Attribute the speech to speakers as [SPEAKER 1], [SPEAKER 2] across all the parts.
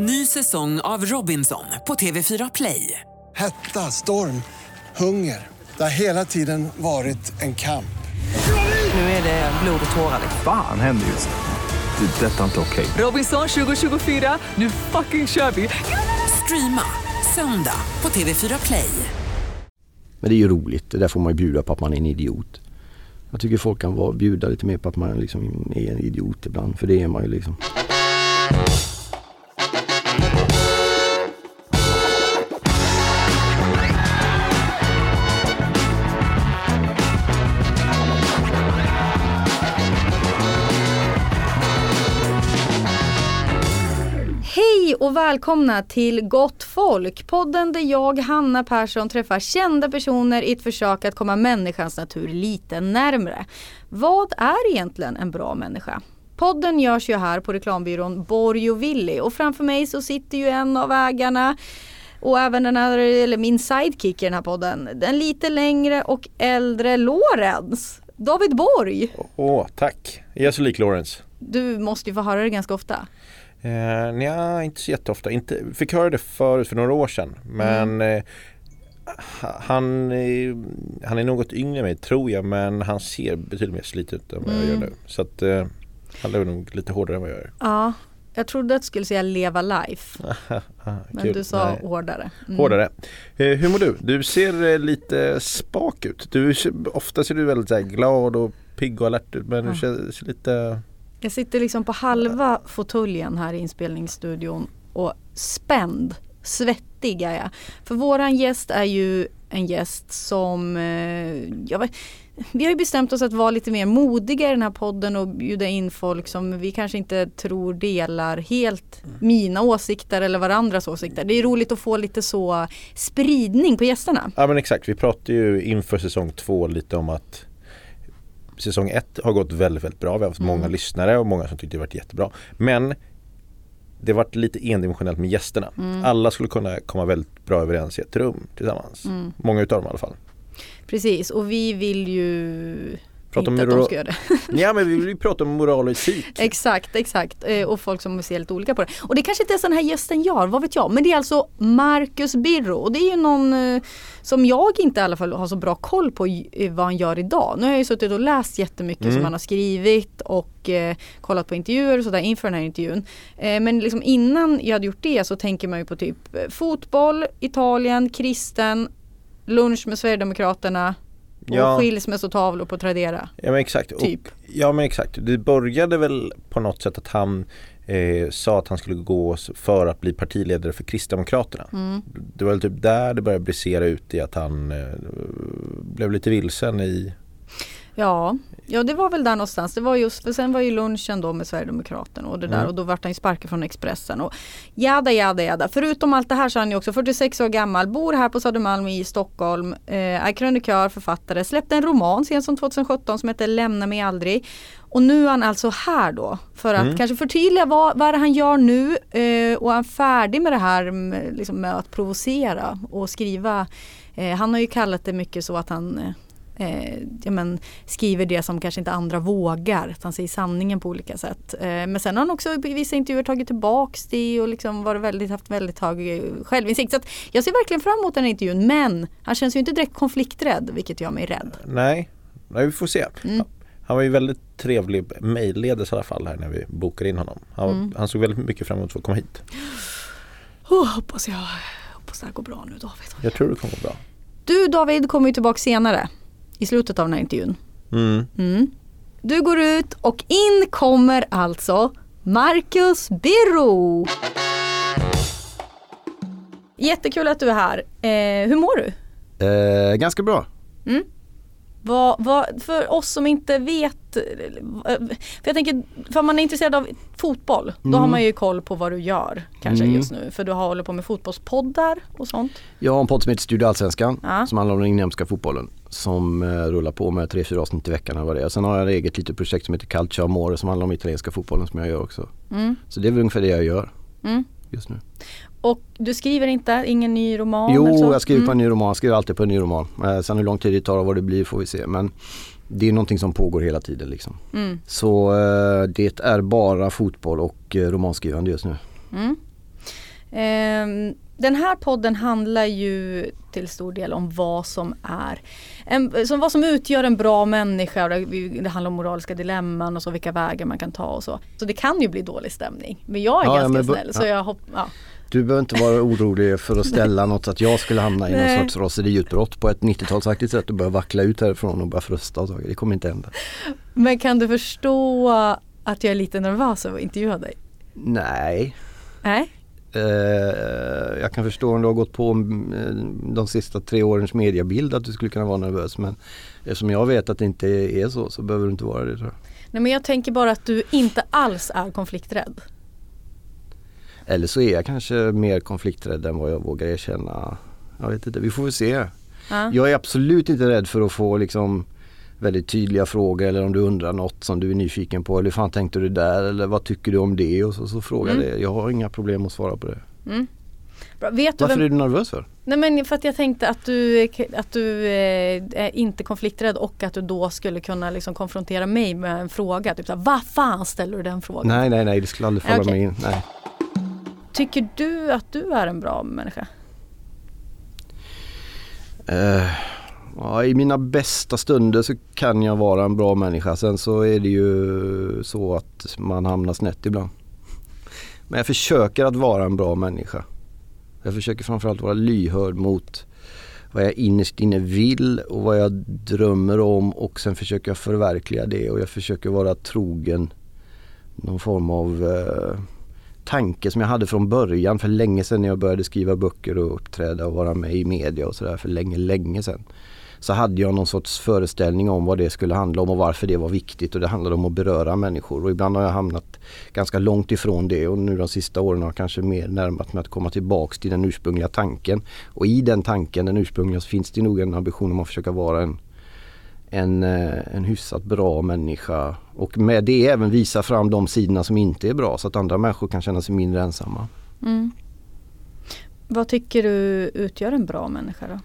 [SPEAKER 1] Ny säsong av Robinson på TV4 Play.
[SPEAKER 2] Hetta, storm, hunger. Det har hela tiden varit en kamp.
[SPEAKER 1] Nu är det blod och tårar.
[SPEAKER 3] Fan händer just nu. Det. är Detta är inte okej.
[SPEAKER 1] Robinson 2024, nu fucking kör vi! Streama söndag på TV4 Play.
[SPEAKER 4] Men det är ju roligt, det där får man ju bjuda på att man är en idiot. Jag tycker folk kan vara, bjuda lite mer på att man liksom är en idiot ibland, för det är man ju liksom.
[SPEAKER 5] Och välkomna till Gott Folk, podden där jag, Hanna Persson, träffar kända personer i ett försök att komma människans natur lite närmre. Vad är egentligen en bra människa? Podden görs ju här på reklambyrån Borg och Willy och framför mig så sitter ju en av ägarna och även den här, eller min sidekick i den här podden, den lite längre och äldre Lorenz. David Borg,
[SPEAKER 6] Åh, tack. Jag är så lik Lawrence.
[SPEAKER 5] du måste ju få höra det ganska ofta.
[SPEAKER 6] Eh, nja, inte så jätteofta. Inte, fick höra det förut för några år sedan. Men eh, ha- han, han är något yngre än mig tror jag men han ser betydligt mer sliten ut än vad jag gör nu. Så att eh, han lever nog lite hårdare än vad jag gör.
[SPEAKER 5] Ja, jag trodde att du skulle säga leva life.
[SPEAKER 6] Ah,
[SPEAKER 5] Men
[SPEAKER 6] kul.
[SPEAKER 5] du sa
[SPEAKER 6] Nej.
[SPEAKER 5] hårdare. Mm.
[SPEAKER 6] Hårdare. Eh, hur mår du? Du ser eh, lite spak ut. Du, ofta ser du väldigt så glad och pigg och alert ut men
[SPEAKER 5] Ja.
[SPEAKER 6] du ser, ser lite
[SPEAKER 5] Jag sitter liksom på halva fåtöljen här i inspelningsstudion och spänd, svettig är jag. För våran gäst är ju en gäst som, eh, jag vet, vi har ju bestämt oss att vara lite mer modiga i den här podden och bjuda in folk som vi kanske inte tror delar helt mina åsikter eller varandras åsikter. Det är roligt att få lite så spridning på gästerna.
[SPEAKER 6] Ja men exakt, vi pratade ju inför säsong två lite om att säsong ett har gått väldigt, väldigt bra. Vi har haft
[SPEAKER 5] Mm.
[SPEAKER 6] många lyssnare och många som tyckte det varit jättebra. Men det varit lite endimensionellt med gästerna.
[SPEAKER 5] Mm.
[SPEAKER 6] Alla skulle kunna komma väldigt bra överens i ett rum tillsammans.
[SPEAKER 5] Mm.
[SPEAKER 6] Många utav dem i alla fall.
[SPEAKER 5] Precis och vi vill ju
[SPEAKER 6] Prata om
[SPEAKER 5] inte att de ska göra det.
[SPEAKER 6] Ja men vi vill ju prata om moral och etik.
[SPEAKER 5] Exakt, exakt. Eh, Och folk som ser lite olika på det. Och det kanske inte ens den här gästen gör, vad vet jag. Men det är alltså Marcus Birro. Och det är ju någon eh, som jag inte i alla fall har så bra koll på eh, vad han gör idag. Nu har jag ju suttit och läst jättemycket
[SPEAKER 6] Mm.
[SPEAKER 5] som han har skrivit och eh, kollat på intervjuer och sådär inför den här intervjun. Eh, men liksom innan jag hade gjort det så tänker man ju på typ fotboll, Italien, kristen, lunch med Sverigedemokraterna och
[SPEAKER 6] Ja.
[SPEAKER 5] skilsmässotavlor på Tradera.
[SPEAKER 6] Ja men exakt.
[SPEAKER 5] Typ.
[SPEAKER 6] Och, ja men exakt. Det började väl på något sätt att han eh, sa att han skulle gå för att bli partiledare för Kristdemokraterna.
[SPEAKER 5] Mm.
[SPEAKER 6] Det var väl typ där det började brisera ut i att han eh, blev lite vilsen i
[SPEAKER 5] Ja, ja det var väl där någonstans. Det var just, för sen var ju lunchen då med Sverigedemokraterna och det där
[SPEAKER 6] Mm.
[SPEAKER 5] och då vart han ju sparkad från Expressen och jada jada jada. Förutom allt det här så är han ju också 46 år gammal, bor här på Södermalm i Stockholm, eh, är krönikör, författare, släppte en roman sen som 2017 som heter Lämna mig aldrig. Och nu är han alltså här då för att
[SPEAKER 6] Mm.
[SPEAKER 5] kanske förtydliga vad, vad är det han gör nu eh, och är han färdig med det här med, liksom med att provocera och skriva. Eh, han har ju kallat det mycket så att han eh, ja, men, skriver det som kanske inte andra vågar. Han säger sanningen på olika sätt. Eh, men sen har han också i vissa intervjuer tagit tillbaks det och liksom varit väldigt, haft väldigt hög självinsikt. Så jag ser verkligen fram emot den här intervjun men han känns ju inte direkt konflikträdd vilket gör mig rädd.
[SPEAKER 6] Nej, Nej vi får se.
[SPEAKER 5] Mm.
[SPEAKER 6] Han var ju väldigt trevlig mejlledes i alla fall här när vi bokade in honom. Han,
[SPEAKER 5] Mm.
[SPEAKER 6] han såg väldigt mycket fram emot att komma hit.
[SPEAKER 5] Oh, hoppas jag hoppas det här går bra nu David.
[SPEAKER 6] Jag tror det kommer gå bra.
[SPEAKER 5] Du David kommer ju tillbaka senare i slutet av den här intervjun.
[SPEAKER 6] Mm.
[SPEAKER 5] Mm. Du går ut och in kommer alltså Marcus Birro. Jättekul att du är här. Eh, hur mår du?
[SPEAKER 4] Eh, ganska bra.
[SPEAKER 5] Vad, vad, för oss som inte vet, eh, för jag tänker, för om man är intresserad av fotboll, då har man ju koll på vad du gör kanske
[SPEAKER 4] Mm.
[SPEAKER 5] just nu. För du håller på med fotbollspoddar och sånt.
[SPEAKER 4] Jag har en podd som heter Studio Allsvenskan
[SPEAKER 5] Ja.
[SPEAKER 4] som handlar om den inhemska fotbollen. Som eh, rullar på med tre, fyra avsnitt i veckan eller vad det är. Sen har jag ett eget litet projekt som heter Calcio Amore som handlar om italienska fotbollen som jag gör också.
[SPEAKER 5] Mm.
[SPEAKER 4] Så det är väl ungefär det jag gör
[SPEAKER 5] Mm.
[SPEAKER 4] just nu.
[SPEAKER 5] Och du skriver inte, ingen ny roman?
[SPEAKER 4] Jo,
[SPEAKER 5] eller så?
[SPEAKER 4] jag skriver på en
[SPEAKER 5] Mm.
[SPEAKER 4] ny roman. Jag skriver alltid på en ny roman. Eh, sen hur lång tid det tar och vad det blir får vi se. Men det är någonting som pågår hela tiden liksom.
[SPEAKER 5] Mm.
[SPEAKER 4] Så eh, det är bara fotboll och eh, romanskrivande just nu.
[SPEAKER 5] Mm. Ehm, den här podden handlar ju till stor del om vad som är en, som vad som utgör en bra människa. Det handlar om moraliska dilemman och så vilka vägar man kan ta och så. Så det kan ju bli dålig stämning. Men jag är
[SPEAKER 4] Ja, ja,
[SPEAKER 5] ganska
[SPEAKER 4] men
[SPEAKER 5] snäll så jag hopp, ja.
[SPEAKER 4] Du behöver inte vara orolig för att ställa något så att jag skulle hamna i någon
[SPEAKER 5] Nej.
[SPEAKER 4] sorts raseriutbrott på ett 90-talsaktigt sätt och börja vackla ut härifrån och börja frusta och saker. Det kommer inte hända.
[SPEAKER 5] Men kan du förstå att jag är lite nervös över att intervjua dig?
[SPEAKER 4] Nej,
[SPEAKER 5] Nej?
[SPEAKER 4] Eh, jag kan förstå om du har gått på eh, de sista tre årens mediabild att du skulle kunna vara nervös men eftersom jag vet att det inte är så så behöver du inte vara det tror jag.
[SPEAKER 5] Nej men jag tänker bara att du inte alls är konflikträdd.
[SPEAKER 4] Eller så är jag kanske mer konflikträdd än vad jag vågar erkänna. Jag vet inte, vi får väl se.
[SPEAKER 5] Ja.
[SPEAKER 4] Jag är absolut inte rädd för att få liksom väldigt tydliga frågor eller om du undrar något som du är nyfiken på eller hur fan tänkte du där eller vad tycker du om det och så, så fråga
[SPEAKER 5] Mm.
[SPEAKER 4] det. Jag har inga problem att svara på det.
[SPEAKER 5] Du
[SPEAKER 4] Varför
[SPEAKER 5] vem...
[SPEAKER 4] är du nervös för?
[SPEAKER 5] Nej men för att jag tänkte att du, att du eh, är inte konflikträdd och att du då skulle kunna liksom konfrontera mig med en fråga. Typ såhär, vad fan ställer du den frågan?
[SPEAKER 4] Nej nej nej det skulle aldrig falla
[SPEAKER 5] Okej.
[SPEAKER 4] mig in. Nej.
[SPEAKER 5] Tycker du att du är en bra människa?
[SPEAKER 4] Uh, ja, I mina bästa stunder så kan jag vara en bra människa. Sen så är det ju så att man hamnar snett ibland. Men jag försöker att vara en bra människa. Jag försöker framförallt vara lyhörd mot vad jag innerst inne vill och vad jag drömmer om och sen försöker jag förverkliga det och jag försöker vara trogen någon form av eh, tanke som jag hade från början för länge sedan när jag började skriva böcker och uppträda och vara med i media och sådär för länge, länge sedan. Så hade jag någon sorts föreställning om vad det skulle handla om och varför det var viktigt och det handlade om att beröra människor och ibland har jag hamnat ganska långt ifrån det och nu de sista åren har jag kanske mer närmat mig att komma tillbaks till den ursprungliga tanken. Och i den tanken, den ursprungliga, så finns det nog en ambition om att försöka vara en en, eh, en hyfsat bra människa och med det även visa fram de sidorna som inte är bra så att andra människor kan känna sig mindre ensamma.
[SPEAKER 5] Mm. Vad tycker du utgör en bra människa då?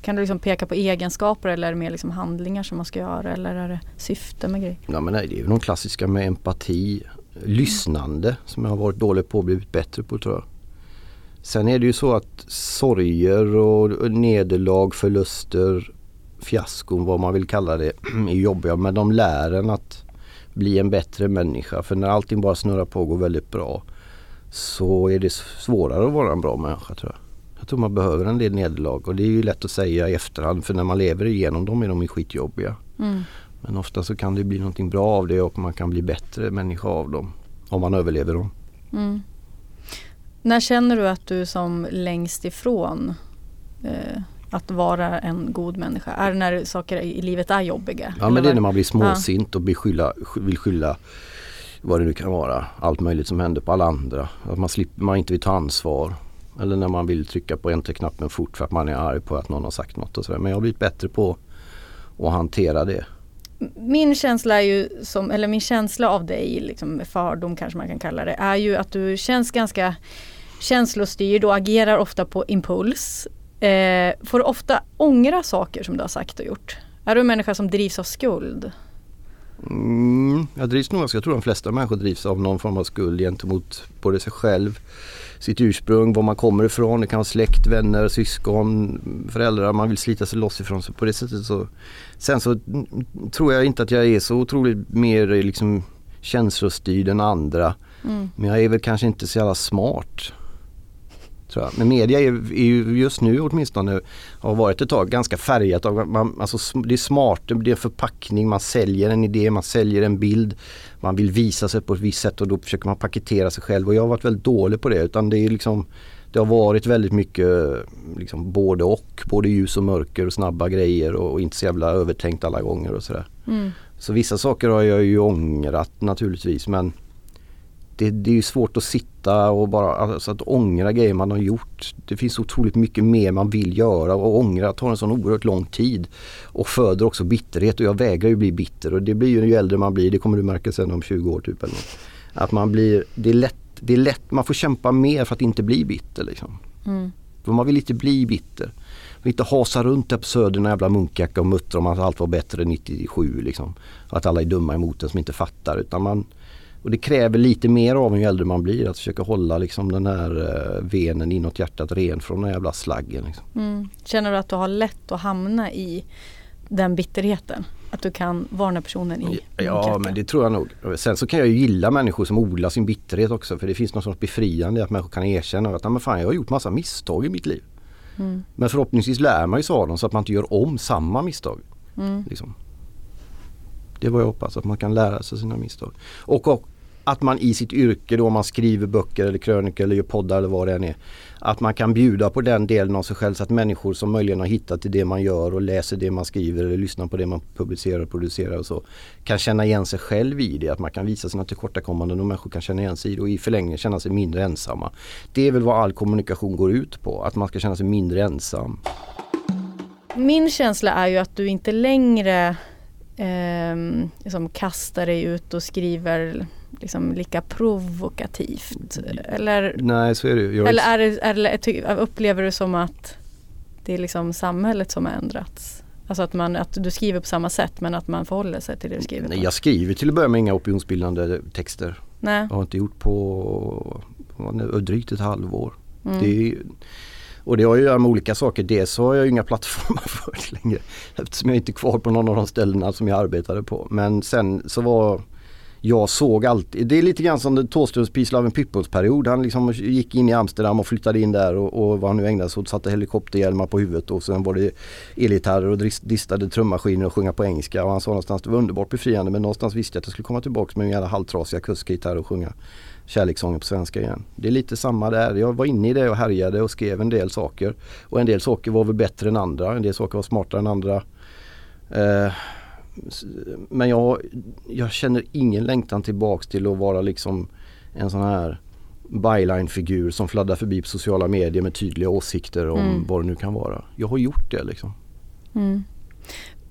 [SPEAKER 5] Kan du liksom peka på egenskaper eller är det mer liksom handlingar som man ska göra eller är det syfte med grejer?
[SPEAKER 4] Ja, men nej, det är ju de klassiska med empati, lyssnande som jag har varit dålig på och blivit bättre på tror jag. Sen är det ju så att sorger och nederlag, förluster, fiaskon vad man vill kalla det är jobbiga men de lär en att bli en bättre människa för när allting bara snurrar på och går väldigt bra så är det svårare att vara en bra människa tror jag. Jag tror man behöver en del nederlag och det är ju lätt att säga i efterhand för när man lever igenom dem är de ju skitjobbiga.
[SPEAKER 5] Mm.
[SPEAKER 4] Men ofta så kan det bli någonting bra av det och man kan bli bättre människa av dem. Om man överlever dem.
[SPEAKER 5] Mm. När känner du att du är som längst ifrån eh, att vara en god människa? Är det när saker i livet är jobbiga?
[SPEAKER 4] Ja men det är när man blir småsint och blir skylla, sk- vill skylla vad det nu kan vara. Allt möjligt som händer på alla andra. Att man, slipper, man inte vill ta ansvar. Eller när man vill trycka på enter-knappen fort för att man är arg på att någon har sagt något och sådär. Men jag har blivit bättre på att hantera det.
[SPEAKER 5] Min känsla är ju som, eller min känsla av dig, liksom fördom kanske man kan kalla det, är ju att du känns ganska känslostyrd och agerar ofta på impuls. Eh, får ofta ångra saker som du har sagt och gjort. Är du en människa som drivs av skuld?
[SPEAKER 4] Mm, jag drivs nog, jag tror de flesta människor drivs av någon form av skuld gentemot både sig själv, sitt ursprung, var man kommer ifrån. Det kan vara släkt, vänner, syskon, föräldrar man vill slita sig loss ifrån. Så på det sättet så Sen så tror jag inte att jag är så otroligt mer liksom känslostyrd än andra.
[SPEAKER 5] Mm.
[SPEAKER 4] Men jag är väl kanske inte så jävla smart. Tror jag. Men media är, är ju just nu åtminstone, har varit ett tag, ganska färgat av, man, alltså, det är smart, det är en förpackning, man säljer en idé, man säljer en bild. Man vill visa sig på ett visst sätt och då försöker man paketera sig själv och jag har varit väldigt dålig på det utan det är liksom det har varit väldigt mycket liksom både och, både ljus och mörker och snabba grejer och, och inte så jävla övertänkt alla gånger och sådär.
[SPEAKER 5] Mm.
[SPEAKER 4] Så vissa saker har jag ju ångrat naturligtvis men det, det är ju svårt att sitta och bara alltså att ångra grejer man har gjort. Det finns otroligt mycket mer man vill göra och ångra tar en sån oerhört lång tid. Och föder också bitterhet och jag vägrar ju bli bitter och det blir ju ju äldre man blir, det kommer du märka sen om 20 år typ. Eller något. Att man blir, det är lätt, det är lätt, man får kämpa mer för att inte bli bitter liksom.
[SPEAKER 5] Mm.
[SPEAKER 4] För man vill inte bli bitter. Man vill inte hasa runt där på Söder jävla munkjacka och muttra om att allt var bättre 97 liksom. Och att alla är dumma emot en som inte fattar. Utan man, Och det kräver lite mer av en ju äldre man blir att försöka hålla liksom den här eh, venen inåt hjärtat ren från den jävla slaggen. Liksom.
[SPEAKER 5] Mm. Känner du att du har lätt att hamna i den bitterheten? Att du kan här personen i
[SPEAKER 4] Ja men det tror jag nog. Sen så kan jag ju gilla människor som odlar sin bitterhet också för det finns något sorts befriande i att människor kan erkänna att men fan, jag har gjort massa misstag i mitt liv.
[SPEAKER 5] Mm.
[SPEAKER 4] Men förhoppningsvis lär man ju av dem så att man inte gör om samma misstag.
[SPEAKER 5] Mm.
[SPEAKER 4] Liksom. Det är vad jag hoppas, att man kan lära sig sina misstag. Och, och att man i sitt yrke då, om man skriver böcker eller krönikor eller gör poddar eller vad det än är. Att man kan bjuda på den delen av sig själv så att människor som möjligen har hittat till det man gör och läser det man skriver eller lyssnar på det man publicerar och producerar och så. Kan känna igen sig själv i det, att man kan visa sina tillkortakommanden och människor kan känna igen sig i det och i förlängningen känna sig mindre ensamma. Det är väl vad all kommunikation går ut på, att man ska känna sig mindre ensam.
[SPEAKER 5] Min känsla är ju att du inte längre eh, liksom kastar dig ut och skriver liksom lika provokativt. Eller,
[SPEAKER 4] Nej så är det ju.
[SPEAKER 5] Eller är det, eller upplever du som att det är liksom samhället som har ändrats? Alltså att, man, att du skriver på samma sätt men att man förhåller sig till det du skriver
[SPEAKER 4] Nej, jag skriver till att börja med inga opinionsbildande texter.
[SPEAKER 5] Nej.
[SPEAKER 4] Jag har inte gjort på drygt ett halvår.
[SPEAKER 5] Mm.
[SPEAKER 4] Det är, och det har ju att göra med olika saker. Dels så har jag inga plattformar för det längre. Eftersom jag inte är kvar på någon av de ställena som jag arbetade på. Men sen så var jag såg alltid, det är lite grann som Thåströms Pislaven Pippos-period. Han liksom gick in i Amsterdam och flyttade in där och, och vad han nu ägnade sig åt. Satte helikopterhjälmar på huvudet och sen var det elgitarrer och distade trummaskiner och sjunga på engelska. Och han sa någonstans det var underbart befriande men någonstans visste jag att jag skulle komma tillbaka med min jävla halvtrasiga kuskgitarr och sjunga kärlekssånger på svenska igen. Det är lite samma där. Jag var inne i det och härjade och skrev en del saker. Och en del saker var väl bättre än andra. En del saker var smartare än andra. Eh, men jag, jag känner ingen längtan tillbaks till att vara liksom en sån här byline-figur som fladdrar förbi på sociala medier med tydliga åsikter om
[SPEAKER 5] Mm.
[SPEAKER 4] vad det nu kan vara. Jag har gjort det liksom.
[SPEAKER 5] Mm.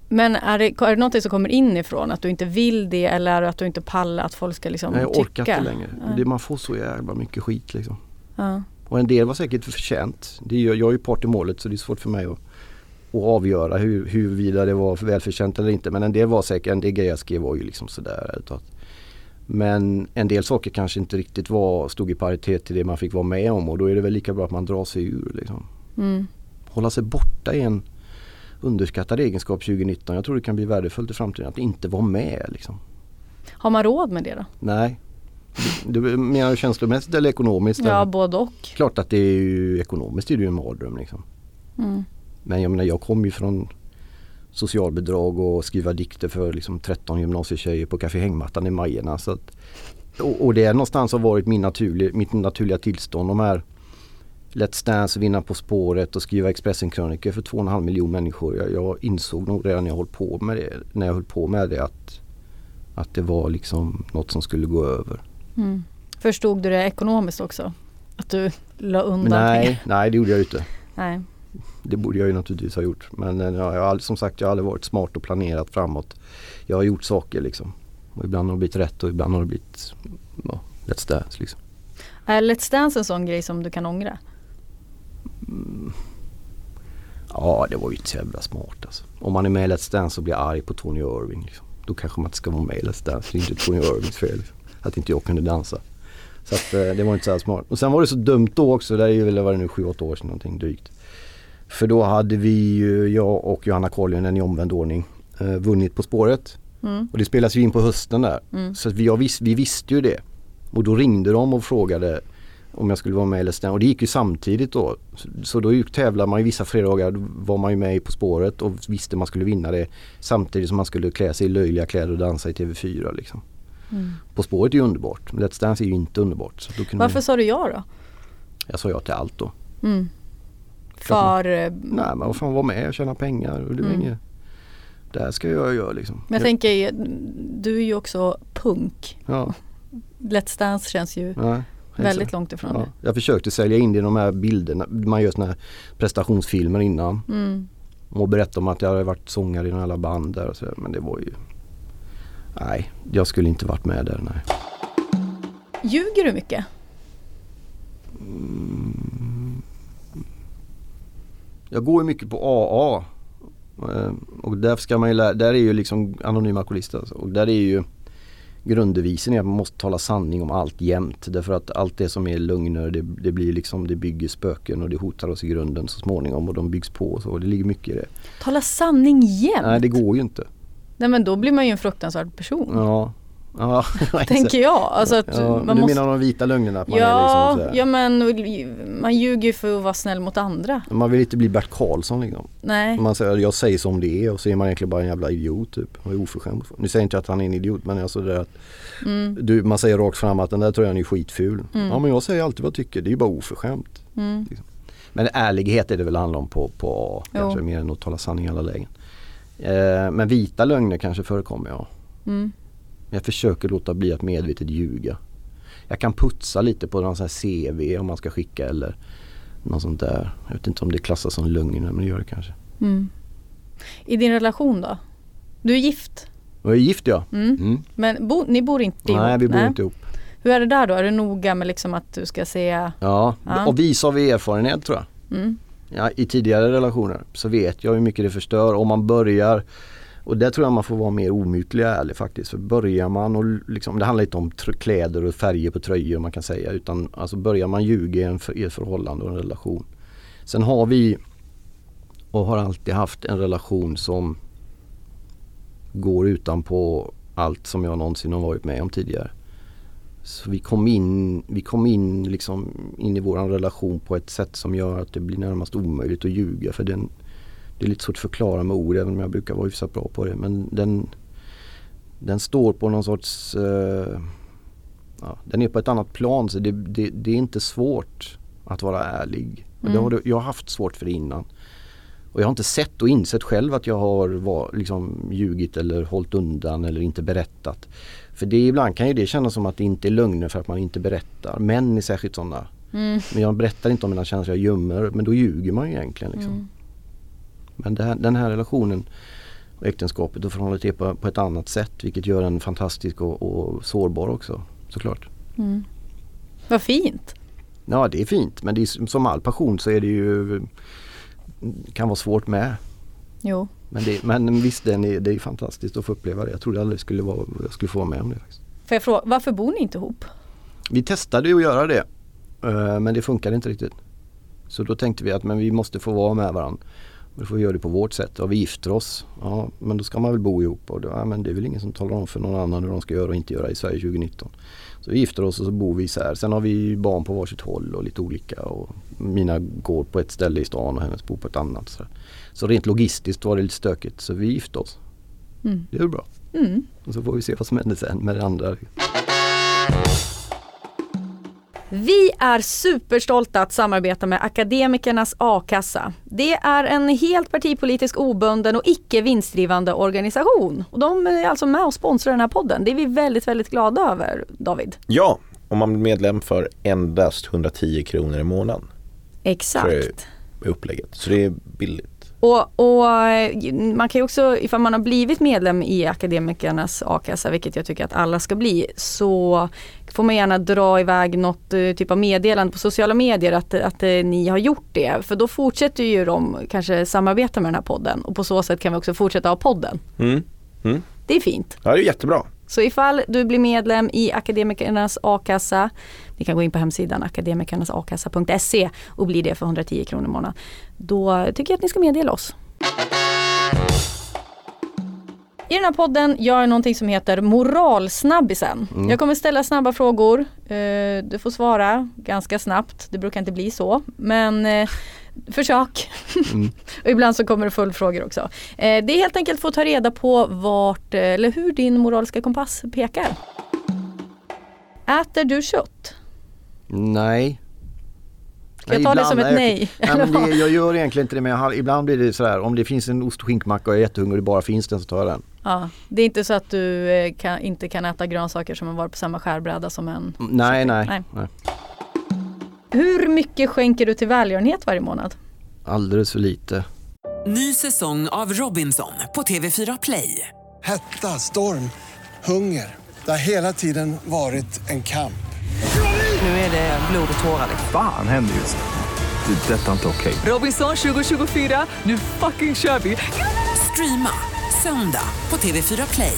[SPEAKER 5] Men är det, är det något som kommer inifrån? Att du inte vill det eller är det att du inte pallar att folk ska liksom
[SPEAKER 4] Nej, jag orkar
[SPEAKER 5] tycka?
[SPEAKER 4] inte längre. Det, man får så jävla mycket skit liksom.
[SPEAKER 5] Ja.
[SPEAKER 4] Och en del var säkert förtjänt. Det ju- jag är ju part i målet så det är svårt för mig att, att avgöra hur, huruvida det var välförtjänt eller inte. Men en del var säkert, en del grejer jag skrev var ju liksom sådär. Men en del saker kanske inte riktigt var, stod i paritet till det man fick vara med om och då är det väl lika bra att man drar sig ur. Liksom.
[SPEAKER 5] Mm.
[SPEAKER 4] Hålla sig borta är en underskattad egenskap 2019. Jag tror det kan bli värdefullt i framtiden att inte vara med. Liksom.
[SPEAKER 5] Har man råd med det då?
[SPEAKER 4] Nej. Du, du menar du känslomässigt eller ekonomiskt?
[SPEAKER 5] Ja,
[SPEAKER 4] eller?
[SPEAKER 5] både och.
[SPEAKER 4] Klart att det är ju ekonomiskt är det ju en mardröm liksom.
[SPEAKER 5] Mm.
[SPEAKER 4] Men jag menar jag kom ju från socialbidrag och skriva dikter för liksom 13 gymnasietjejer på Café Hängmattan i Majerna. Så att, och, och det någonstans har varit min naturlig, mitt naturliga tillstånd. De här Let's Dance, Vinna På spåret och skriva Expressen-krönikor för 2,5 miljoner människor. Jag, jag insåg nog redan när jag höll på med det, när jag höll på med det att, att det var liksom något som skulle gå över.
[SPEAKER 5] Mm. Förstod du det ekonomiskt också? Att du la undan pengar?
[SPEAKER 4] nej, nej det gjorde jag inte.
[SPEAKER 5] Nej.
[SPEAKER 4] Det borde jag ju naturligtvis ha gjort. Men eh, jag har som sagt jag har aldrig varit smart och planerat framåt. Jag har gjort saker liksom. Och ibland har det blivit rätt och ibland har det blivit ja, Let's Dance liksom.
[SPEAKER 5] Är Let's Dance en sån grej som du kan ångra?
[SPEAKER 4] Ja det var ju inte så jävla smart alltså. Om man är med i Let's Dance och blir arg på Tony Irving. Liksom. Då kanske man inte ska vara med i Let's Dance. Det är inte Tony Irvings fel. Liksom. Att inte jag kunde dansa. Så att, eh, det var inte så smart. Och sen var det så dumt då också. Det är ju väl vad det nu 7-8 år sedan någonting drygt. För då hade vi ju, jag och Johanna Koljonen i omvänd ordning eh, vunnit På spåret.
[SPEAKER 5] Mm.
[SPEAKER 4] Och det spelas ju in på hösten där.
[SPEAKER 5] Mm.
[SPEAKER 4] Så vi, jag vis, vi visste ju det. Och då ringde de och frågade om jag skulle vara med Let's Dance. Och det gick ju samtidigt då. Så, då tävlade man ju vissa fredagar då var man ju med i På spåret och visste man skulle vinna det. Samtidigt som man skulle klä sig i löjliga kläder och dansa i TV4 liksom.
[SPEAKER 5] Mm.
[SPEAKER 4] På spåret är ju underbart. Let's Dance är ju inte underbart. Så då kunde
[SPEAKER 5] Varför sa du ja då?
[SPEAKER 4] Jag sa ja till allt då.
[SPEAKER 5] Mm. För... eh,
[SPEAKER 4] Nej men vad fan vara med och tjäna pengar. Och det var
[SPEAKER 5] Mm.
[SPEAKER 4] inget, det här ska jag göra liksom.
[SPEAKER 5] Men jag tänker, du är ju också punk.
[SPEAKER 4] Ja,
[SPEAKER 5] Let's Dance känns ju
[SPEAKER 4] nej.
[SPEAKER 5] väldigt långt ifrån
[SPEAKER 4] Ja,
[SPEAKER 5] det.
[SPEAKER 4] jag försökte sälja in det i de här bilderna. Man gör såna här prestationsfilmer innan.
[SPEAKER 5] Mm.
[SPEAKER 4] Och berätta om att jag hade varit sångare i alla band där och så, Men det var ju... Nej, jag skulle inte varit med där. Nej.
[SPEAKER 5] Ljuger du mycket?
[SPEAKER 4] Jag går ju mycket på AA. Eh, Och där ska man ju lära, där är ju liksom anonyma alkoholister. alltså. Och där är ju grunddevisen är att man måste tala sanning om allt jämt. Därför att allt det som är lögner det, det blir liksom, det bygger spöken och det hotar oss i grunden så småningom och de byggs på och så. Det ligger mycket i det.
[SPEAKER 5] Tala sanning jämt.
[SPEAKER 4] Nej det går ju inte.
[SPEAKER 5] Nej men då blir man ju en fruktansvärd person.
[SPEAKER 4] Ja, ja
[SPEAKER 5] Tänker jag. Alltså att
[SPEAKER 4] ja,
[SPEAKER 5] man
[SPEAKER 4] men du
[SPEAKER 5] måste...
[SPEAKER 4] menar de vita lögnerna? Att man är
[SPEAKER 5] Ja,
[SPEAKER 4] liksom
[SPEAKER 5] ja men man ljuger ju för att vara snäll mot andra.
[SPEAKER 4] Man vill inte bli Bert Karlsson liksom.
[SPEAKER 5] Nej.
[SPEAKER 4] Man säger jag säger som det är och så är man egentligen bara en jävla idiot typ. Och är oförskämd. Nu säger inte jag att han är en idiot men alltså det att
[SPEAKER 5] Mm.
[SPEAKER 4] du, man säger rakt fram att den där tror jag är skitful. Ja men jag säger alltid vad jag tycker, det är ju bara oförskämt.
[SPEAKER 5] Mm.
[SPEAKER 4] Liksom. Men ärlighet är det väl handlar om på, på A, kanske mer än att tala sanning i alla lägen. Eh, men vita lögner kanske förekommer ja.
[SPEAKER 5] Mm.
[SPEAKER 4] Men jag försöker låta bli att medvetet ljuga. Jag kan putsa lite på någon sån här CV om man ska skicka eller något sånt där. Jag vet inte om det klassas som lögner men det gör det kanske.
[SPEAKER 5] Mm. I din relation då? Du är gift,
[SPEAKER 4] jag är gift ja.
[SPEAKER 5] Mm.
[SPEAKER 4] Mm.
[SPEAKER 5] men bo, ni bor inte ihop?
[SPEAKER 4] Nej vi bor inte ihop.
[SPEAKER 5] Hur är det där då? Är du noga med liksom att du ska säga
[SPEAKER 4] Ja,
[SPEAKER 5] Ja.
[SPEAKER 4] och vis av erfarenhet tror jag.
[SPEAKER 5] mm,
[SPEAKER 4] Ja, I tidigare relationer så vet jag hur mycket det förstör om man börjar och där tror jag man får vara mer omytlig och ärlig faktiskt. För börjar man och liksom, det handlar inte om tr- kläder och färger på tröjor man kan säga utan alltså börjar man ljuga i, en, för- i ett förhållande och en relation. Sen har vi och har alltid haft en relation som går utanpå allt som jag någonsin har varit med om tidigare. Så vi kom in, vi kom in, liksom in i våran relation på ett sätt som gör att det blir närmast omöjligt att ljuga. För den, det är lite svårt att förklara med ord även om jag brukar vara hyfsat bra på det. Men den, den står på någon sorts... eh, ja, den är på ett annat plan så det, det, det är inte svårt att vara ärlig. Och det har, jag har haft svårt för det innan. Och jag har inte sett och insett själv att jag har var, liksom, ljugit eller hållit undan eller inte berättat. För det ibland kan ju det kännas som att det inte är lögner för att man inte berättar. Män är särskilt sådana.
[SPEAKER 5] mm,
[SPEAKER 4] Men jag berättar inte om mina känslor, jag gömmer. Men då ljuger man ju egentligen. Liksom.
[SPEAKER 5] mm.
[SPEAKER 4] Men här, den här relationen och äktenskapet och förhållandet är på, på ett annat sätt vilket gör en fantastisk och, och sårbar också såklart.
[SPEAKER 5] Mm. Vad fint.
[SPEAKER 4] Ja det är fint men det är, som all passion så är det ju kan vara svårt med.
[SPEAKER 5] Jo.
[SPEAKER 4] Men, det, men visst den är, det är fantastiskt att få uppleva det. Jag trodde aldrig skulle vara, jag skulle få vara med om det. Faktiskt.
[SPEAKER 5] Får jag fråga, varför bor ni inte ihop?
[SPEAKER 4] Vi testade ju att göra det eh, men det funkade inte riktigt. Så då tänkte vi att men vi måste få vara med varandra. Och då får vi göra det på vårt sätt och vi gifter oss. Ja men då ska man väl bo ihop och då, ja, men det är väl ingen som talar om för någon annan hur de ska göra och inte göra i Sverige 2019. Så vi gifter oss och så bor vi isär. Sen har vi barn på varsitt håll och lite olika. Och mina går på ett ställe i stan och hennes bor på ett annat. Så, så rent logistiskt var det lite stökigt så vi gifte oss.
[SPEAKER 5] Mm.
[SPEAKER 4] Det är bra.
[SPEAKER 5] Mm.
[SPEAKER 4] Och så får vi se vad som händer sen med det andra.
[SPEAKER 5] Vi är superstolta att samarbeta med Akademikernas a-kassa. Det är en helt partipolitisk obunden och icke vinstdrivande organisation. Och de är alltså med och sponsrar den här podden. Det är vi väldigt, väldigt glada över, David.
[SPEAKER 6] Ja, om man blir medlem för endast 110 kronor i månaden
[SPEAKER 5] Exakt.
[SPEAKER 6] är upplägget. Så det är billigt.
[SPEAKER 5] Och, och man kan ju också, ifall man har blivit medlem i Akademikernas a-kassa, vilket jag tycker att alla ska bli, så får man gärna dra iväg något eh, typ av meddelande på sociala medier att, att eh, ni har gjort det. För då fortsätter ju de kanske samarbeta med den här podden och på så sätt kan vi också fortsätta ha podden.
[SPEAKER 6] Mm. Mm.
[SPEAKER 5] Det är fint.
[SPEAKER 6] Ja, det är jättebra.
[SPEAKER 5] Så ifall du blir medlem i Akademikernas a-kassa, ni kan gå in på hemsidan akademikernasakassa.se och bli det för 110 kronor i månaden. Då tycker jag att ni ska meddela oss. I den här podden gör jag någonting som heter moralsnabbisen. Jag kommer ställa snabba frågor. Eh, du får svara ganska snabbt. Det brukar inte bli så. Men försök. och ibland så kommer det följdfrågor också. Eh, det är helt enkelt för att ta reda på vart eh, eller hur din moraliska kompass pekar. Äter du kött?
[SPEAKER 4] Nej.
[SPEAKER 5] Ska jag ta det som ett nej?
[SPEAKER 4] Nej, men det, jag gör egentligen inte det men har, ibland blir det sådär om det finns en ost och skinkmacka och jag är jättehungrig och bara finns den så tar jag den.
[SPEAKER 5] Ja, det är inte så att du eh, kan, inte kan äta grönsaker som har varit på samma skärbräda som en
[SPEAKER 4] Mm, Nej, nej,
[SPEAKER 5] Nej.
[SPEAKER 4] nej.
[SPEAKER 5] Hur mycket skänker du till välgörenhet varje månad?
[SPEAKER 4] Alldeles för lite.
[SPEAKER 1] Ny säsong av Robinson på TV4 Play.
[SPEAKER 2] Hetta, storm, hunger. Det har hela tiden varit en kamp.
[SPEAKER 1] Nu är det blod och tårar.
[SPEAKER 3] Fan händer just nu. Det. är Detta är inte okej.
[SPEAKER 1] Robinson 2024, nu fucking kör vi! Streama söndag på TV4 Play.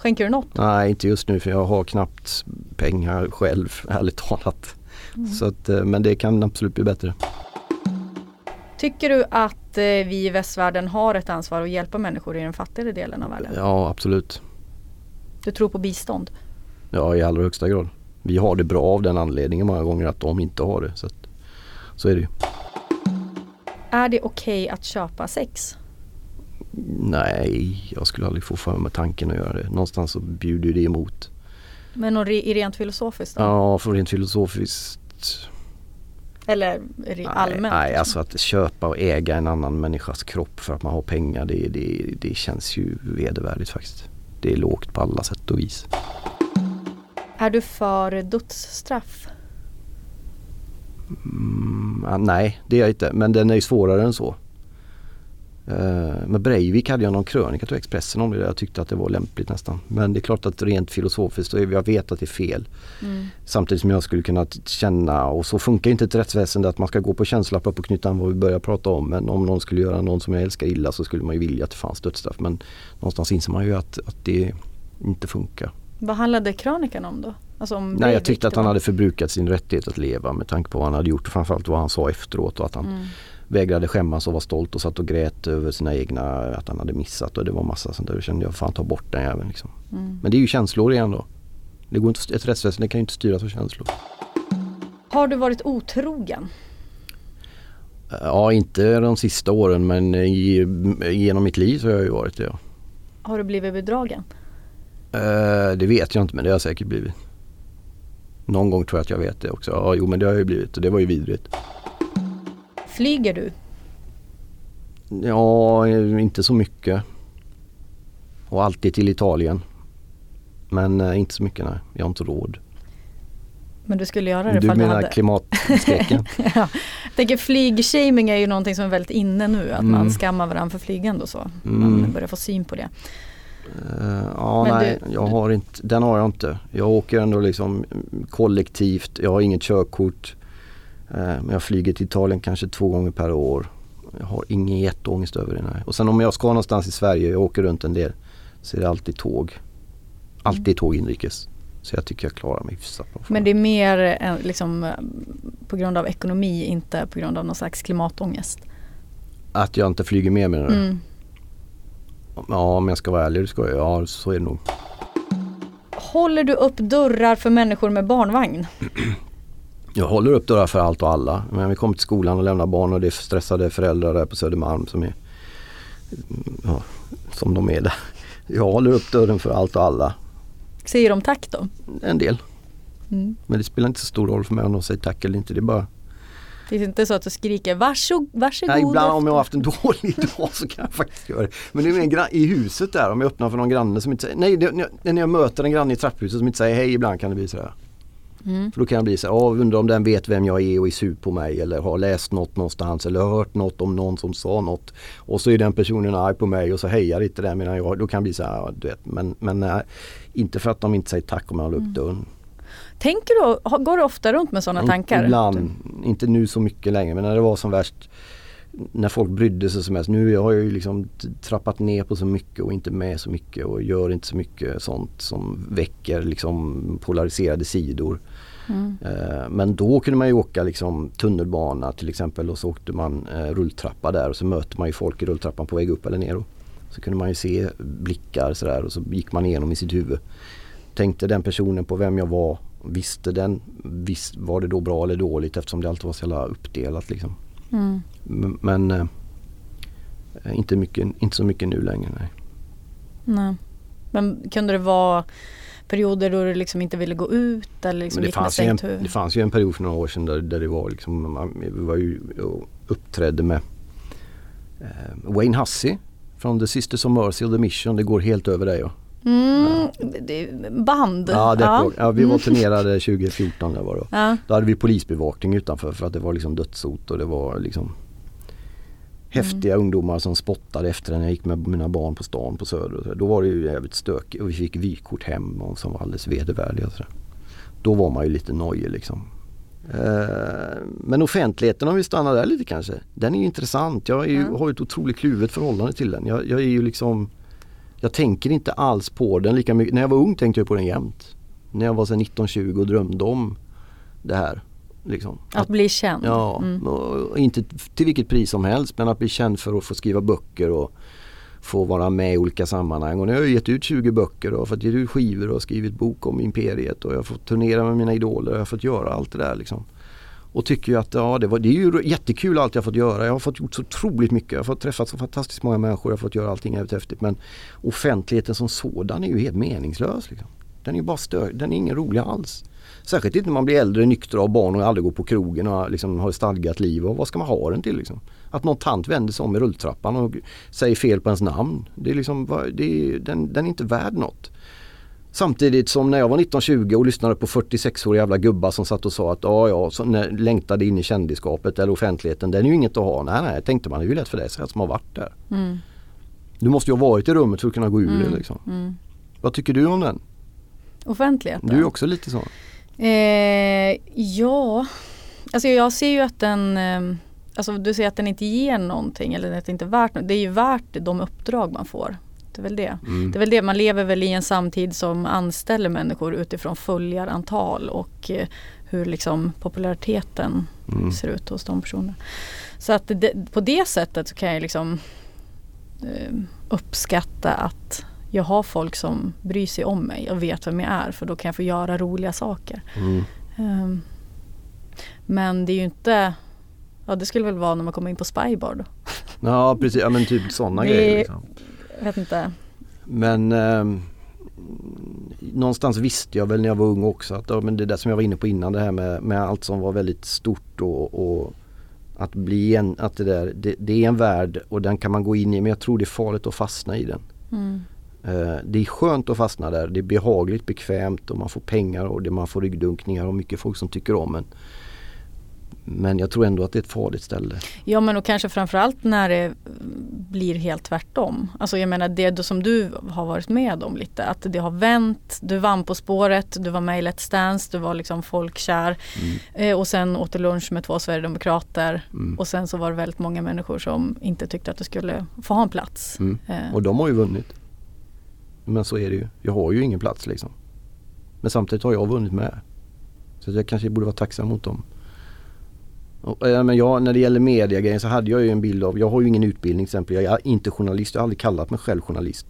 [SPEAKER 5] Skänker du något?
[SPEAKER 4] Nej inte just nu för jag har knappt pengar själv ärligt talat. Så att, eh, men det kan absolut bli bättre.
[SPEAKER 5] Tycker du att eh, vi i västvärlden har ett ansvar att hjälpa människor i den fattigare delen av världen?
[SPEAKER 4] Ja absolut.
[SPEAKER 5] Du tror på bistånd?
[SPEAKER 4] Ja i allra högsta grad. Vi har det bra av den anledningen många gånger att de inte har det. Så, att, så är det ju.
[SPEAKER 5] Är det okej att köpa sex?
[SPEAKER 4] Nej, jag skulle aldrig få för mig tanken att göra det. Någonstans så bjuder ju det emot.
[SPEAKER 5] Men och re- rent filosofiskt då?
[SPEAKER 4] Ja, för rent filosofiskt.
[SPEAKER 5] Eller allmänt?
[SPEAKER 4] Nej, nej, alltså att köpa och äga en annan människas kropp för att man har pengar det, det, det känns ju vedervärdigt faktiskt. Det är lågt på alla sätt och vis.
[SPEAKER 5] Är du för dödsstraff?
[SPEAKER 4] Mm, ah, nej, det är jag inte. Men den är ju svårare än så. Uh, med Breivik hade jag någon krönika till Expressen om det. där Jag tyckte att det var lämpligt nästan. Men det är klart att rent filosofiskt, och jag vet att det är fel.
[SPEAKER 5] Mm.
[SPEAKER 4] Samtidigt som jag skulle kunna känna, och så funkar inte ett rättsväsende att man ska gå på känslappar på knyttan vad vi börjar prata om. Men om någon skulle göra någon som jag älskar illa så skulle man ju vilja att det fanns dödsstraff. Men någonstans inser man ju att, att det inte funkar.
[SPEAKER 5] Vad handlade krönikan om då? Alltså om
[SPEAKER 4] Nej jag tyckte att han hade förbrukat sin rättighet att leva med tanke på vad han hade gjort. Framförallt vad han sa efteråt och att han
[SPEAKER 5] Mm.
[SPEAKER 4] Vägrade skämmas och var stolt och satt och grät över sina egna, att han hade missat och det var massa sånt där. Då kände jag fan ta bort den jäveln liksom.
[SPEAKER 5] Mm.
[SPEAKER 4] Men det är ju känslor igen då. Det går inte, ett rättsväsende kan ju inte styras av känslor.
[SPEAKER 5] Har du varit otrogen?
[SPEAKER 4] Ja inte de sista åren men i, genom mitt liv så har jag ju varit det. Ja.
[SPEAKER 5] Har du blivit bedragen?
[SPEAKER 4] Eh, det vet jag inte men det har jag säkert blivit. Någon gång tror jag att jag vet det också. Ja jo men det har jag ju blivit och det var ju vidrigt.
[SPEAKER 5] Flyger du?
[SPEAKER 4] Ja, inte så mycket. Och alltid till Italien. Men eh, inte så mycket nej, jag har inte råd.
[SPEAKER 5] Men du skulle göra det
[SPEAKER 4] Du
[SPEAKER 5] ifall du
[SPEAKER 4] menar
[SPEAKER 5] hade?
[SPEAKER 4] klimatskräcken?
[SPEAKER 5] ja. Jag tänker flygshaming är ju någonting som är väldigt inne nu. Att
[SPEAKER 4] Mm.
[SPEAKER 5] man skammar varandra för flygande och så. Man
[SPEAKER 4] Mm.
[SPEAKER 5] börjar få syn på det.
[SPEAKER 4] Eh, ja,
[SPEAKER 5] Men
[SPEAKER 4] nej,
[SPEAKER 5] du-
[SPEAKER 4] jag har inte, den har jag inte. Jag åker ändå liksom kollektivt, jag har inget körkort. Eh, men jag flyger till Italien kanske två gånger per år. Jag har ingen jätteångest över det. Nej. Och sen om jag ska någonstans i Sverige, jag åker runt en del, så är det alltid tåg. Alltid tåg inrikes. Så jag tycker jag klarar mig hyfsat bra.
[SPEAKER 5] Men det är mer än, liksom, eh, på grund av ekonomi, inte på grund av någon slags klimatångest.
[SPEAKER 4] Att jag inte flyger med menar du?
[SPEAKER 5] Mm.
[SPEAKER 4] Ja om jag ska vara ärlig, det ska jag. Ja så är det nog.
[SPEAKER 5] Håller du upp dörrar för människor med barnvagn?
[SPEAKER 4] Jag håller upp dörrar för allt och alla. Men vi kommer till skolan och lämnar barn och det är stressade föräldrar där på Södermalm som är ja, som de är där. Jag håller upp dörren för allt och alla.
[SPEAKER 5] Säger de tack då?
[SPEAKER 4] En del.
[SPEAKER 5] Mm.
[SPEAKER 4] Men det spelar inte så stor roll för mig om de säger tack eller inte. Det är bara
[SPEAKER 5] Det är inte så att du skriker varsågod, varsågod
[SPEAKER 4] Nej, ibland om
[SPEAKER 5] efter."
[SPEAKER 4] jag har haft en dålig dag så kan jag faktiskt göra det. Men det är mer i huset där om jag öppnar för någon granne som inte säger Nej, det, när när jag möter en granne i trapphuset som inte säger hej ibland kan det bli sådär.
[SPEAKER 5] Mm.
[SPEAKER 4] För då kan jag bli så här, "Ja, undrar om den vet vem jag är och är sur på mig eller har läst något någonstans eller hört något om någon som sa något. Och så är den personen arg på mig och så hejar inte den medan jag, då kan jag bli så här, du vet. Men, men nej, inte för att de inte säger tack om jag
[SPEAKER 5] Mm.
[SPEAKER 4] upp dörren.
[SPEAKER 5] Tänker du, går du ofta runt med sådana tankar?
[SPEAKER 4] Ibland, inte nu så mycket längre men när det var som värst när folk brydde sig som mest. Nu har jag ju liksom trappat ner på så mycket och inte med så mycket och gör inte så mycket sånt som väcker liksom polariserade sidor.
[SPEAKER 5] Mm.
[SPEAKER 4] Eh, Men då kunde man ju åka liksom tunnelbana till exempel och så åkte man eh, rulltrappa där och så möter man ju folk i rulltrappan på väg upp eller ner. Så kunde man ju se blickar sådär och så gick man igenom i sitt huvud. Tänkte den personen på vem jag var, visste den, visst, var det då bra eller dåligt eftersom det alltid var så jävla uppdelat liksom.
[SPEAKER 5] Mm.
[SPEAKER 4] Men eh, inte, mycket, inte så mycket nu längre nej.
[SPEAKER 5] Nej. Men kunde det vara perioder då du liksom inte ville gå ut eller liksom
[SPEAKER 4] Men det
[SPEAKER 5] gick
[SPEAKER 4] fanns, ju en, det fanns ju en period för några år sedan där, där det var liksom, man, var ju och uppträdde med eh, Wayne Hussey från The Sisters of Mercy och The Mission. Det går helt över dig. Ja.
[SPEAKER 5] Mm, band.
[SPEAKER 4] Ja,
[SPEAKER 5] ja.
[SPEAKER 4] Ja vi var
[SPEAKER 5] Mm.
[SPEAKER 4] turnerade 2014 där var det.
[SPEAKER 5] Ja.
[SPEAKER 4] Då hade vi polisbevakning utanför för att det var liksom dödshot och det var liksom häftiga ungdomar som spottade efter när jag gick med mina barn på stan på Söder. Då var det ju jävligt stökigt och vi fick vykort hem och som var alldeles vedervärdiga. Då var man ju lite nojig liksom. Eh, Men offentligheten om vi stannar där lite kanske. Den är intressant. Jag är ju, har ju ett otroligt kluvet förhållande till den. Jag, jag är ju liksom Jag tänker inte alls på den lika mycket. När jag var ung tänkte jag på den jämt. När jag var så här 19-20 och drömde om det här. Liksom.
[SPEAKER 5] Att bli känd.
[SPEAKER 4] Ja,
[SPEAKER 5] Mm.
[SPEAKER 4] inte till vilket pris som helst men att bli känd för att få skriva böcker och få vara med i olika sammanhang. Och nu har jag gett ut 20 böcker och fått ge ut skivor och skrivit bok om imperiet och jag har fått turnera med mina idoler och jag har fått göra allt det där liksom. Och tycker ju att ja, det, var, det är ju jättekul allt jag fått göra. Jag har fått gjort så otroligt mycket. Jag har fått träffa så fantastiskt många människor. Jag har fått göra allting jävligt häftigt. Men offentligheten som sådan är ju helt meningslös. Liksom. Den är ju bara stör, den är ingen rolig alls. Särskilt inte när man blir äldre, nykter av barn och aldrig går på krogen och liksom har ett stadgat liv. Och vad ska man ha den till liksom? Att någon tant vänder sig om i rulltrappan och säger fel på ens namn. Det är liksom, det är, den, den är inte värd något. Samtidigt som när jag var 1920 och lyssnade på 46-åriga jävla gubbar som satt och sa att ja, ja, så längtade in i kändisskapet eller offentligheten. Den är ju inget att ha. Nej, nej, tänkte man. Det är ju lätt för dig som har varit där.
[SPEAKER 5] Mm.
[SPEAKER 4] Du måste ju ha varit i rummet för att kunna gå ur
[SPEAKER 5] Mm.
[SPEAKER 4] det liksom.
[SPEAKER 5] Mm.
[SPEAKER 4] Vad tycker du om den?
[SPEAKER 5] Offentligheten.
[SPEAKER 4] Du är också lite så.
[SPEAKER 5] Eh, ja, alltså jag ser ju att den eh, Alltså du säger att den inte ger någonting eller att det inte är värt något. Det är ju värt de uppdrag man får. Det är väl det.
[SPEAKER 4] Mm.
[SPEAKER 5] Det är väl det, man lever väl i en samtid som anställer människor utifrån följarantal och eh, hur liksom populariteten
[SPEAKER 4] Mm.
[SPEAKER 5] ser ut hos de personerna. Så att det, på det sättet så kan jag liksom eh, uppskatta att jag har folk som bryr sig om mig och vet vem jag är för då kan jag få göra roliga saker.
[SPEAKER 4] Mm.
[SPEAKER 5] Ehm, men det är ju inte Ja det skulle väl vara när man kommer in på Spybar då.
[SPEAKER 4] Ja precis, ja men typ sådana grejer. Liksom.
[SPEAKER 5] Vet inte.
[SPEAKER 4] Men ehm, någonstans visste jag väl när jag var ung också att ja, men det där som jag var inne på innan det här med, med allt som var väldigt stort och, och att bli en, att det där, det, det är en värld och den kan man gå in i men jag tror det är farligt att fastna i den.
[SPEAKER 5] Mm.
[SPEAKER 4] Eh, Det är skönt att fastna där, det är behagligt, bekvämt och man får pengar och det, man får ryggdunkningar och mycket folk som tycker om en. Men jag tror ändå att det är ett farligt ställe.
[SPEAKER 5] Ja men och kanske framförallt när det mm, blir helt tvärtom. Alltså jag menar det som du har varit med om lite. Att det har vänt, du vann På spåret, du var med i Let's Dance, du var liksom folkkär. Eh, och sen åt du lunch med två sverigedemokrater.
[SPEAKER 4] Mm.
[SPEAKER 5] Och sen så var det väldigt många människor som inte tyckte att du skulle få ha en plats.
[SPEAKER 4] Mm.
[SPEAKER 5] Eh,
[SPEAKER 4] Och de har ju vunnit. Men så är det ju. Jag har ju ingen plats liksom. Men samtidigt har jag vunnit med. Så jag kanske borde vara tacksam mot dem. Eh, men jag, när det gäller mediagrejen så hade jag ju en bild av, jag har ju ingen utbildning till exempel. Jag är inte journalist, jag har aldrig kallat mig själv journalist.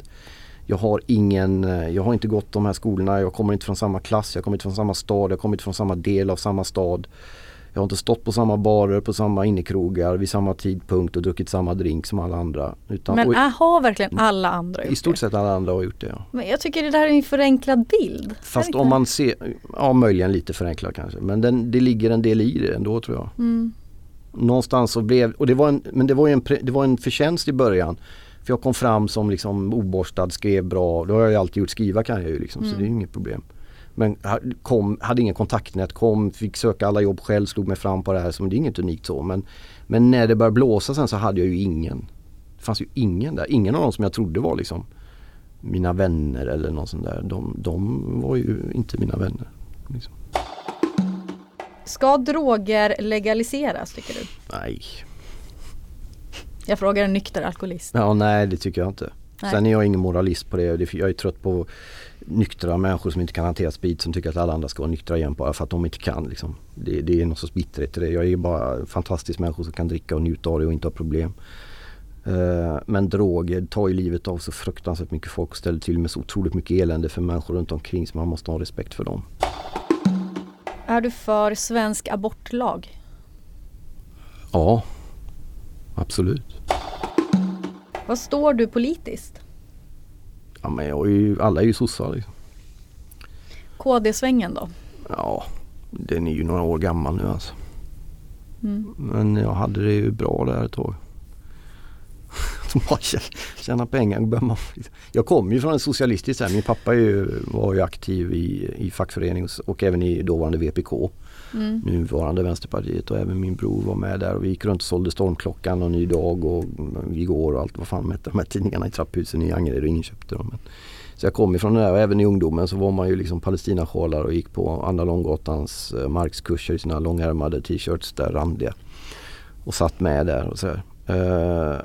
[SPEAKER 4] Jag har ingen, eh, jag har inte gått de här skolorna, jag kommer inte från samma klass, jag kommer inte från samma stad, jag kommer inte från samma del av samma stad. Jag har inte stått på samma barer, på samma innekrogar vid samma tidpunkt och druckit samma drink som alla andra. Utan,
[SPEAKER 5] men
[SPEAKER 4] och,
[SPEAKER 5] har verkligen alla andra
[SPEAKER 4] I
[SPEAKER 5] gjort
[SPEAKER 4] stort
[SPEAKER 5] det?
[SPEAKER 4] sett alla andra har gjort det ja.
[SPEAKER 5] Men jag tycker det där är en förenklad bild.
[SPEAKER 4] Fast om man ser, ja möjligen lite förenklat kanske. Men den, det ligger en del i det ändå tror jag.
[SPEAKER 5] Mm.
[SPEAKER 4] Någonstans så blev, och det var en, men det var en, det var en förtjänst i början. För jag kom fram som liksom oborstad, skrev bra. Det har jag ju alltid gjort, skriva kan jag ju liksom så
[SPEAKER 5] Mm.
[SPEAKER 4] det är inget problem. Men kom, hade ingen kontaktnät, kom, fick söka alla jobb själv, slog mig fram på det här. Så det är inget unikt så. Men, men när det började blåsa sen så hade jag ju ingen. Det fanns ju ingen där. Ingen av dem som jag trodde var liksom mina vänner eller någon sån där. De, de var ju inte mina vänner. Liksom.
[SPEAKER 5] Ska droger legaliseras tycker du?
[SPEAKER 4] Nej.
[SPEAKER 5] Jag frågar en nykter alkoholist.
[SPEAKER 4] Ja, nej det tycker jag inte.
[SPEAKER 5] Nej.
[SPEAKER 4] Sen är jag ingen moralist på. Det- Jag är trött på nyktra människor som inte kan hantera sprit som tycker att alla andra ska vara nyktra igen bara för att de inte kan. Liksom. Det, det är någon sorts bitterhet i det. Jag är bara fantastisk människa som kan dricka och njuta av det och inte ha problem. Eh, Men droger tar ju livet av så fruktansvärt mycket folk och ställer till med så otroligt mycket elände för människor runt omkring så man måste ha respekt för dem.
[SPEAKER 5] Är du för svensk abortlag?
[SPEAKER 4] Ja, absolut.
[SPEAKER 5] Vad står du politiskt?
[SPEAKER 4] Ja, men jag är ju, alla är ju sossar liksom.
[SPEAKER 5] KD-svängen då?
[SPEAKER 4] Ja, den är ju några år gammal nu alltså.
[SPEAKER 5] Mm.
[SPEAKER 4] Men jag hade det ju bra där ett tag. Som bara tjäna pengar. Jag kommer ju från en socialistisk hem. Min pappa ju, var ju aktiv i, i fackförening och även i dåvarande VPK. Mm. Nuvarande Vänsterpartiet och även min bror var med där och vi gick runt och sålde Stormklockan och Ny Dag och Igår och allt vad fan hette de här tidningarna i trapphusen i Angered och inköpte dem. Så jag kom ifrån det där och även i ungdomen så var man ju liksom palestinasjalar och gick på Anna Långgatans eh, markskurser i sina långärmade t-shirts där randiga. Och satt med där och så eh,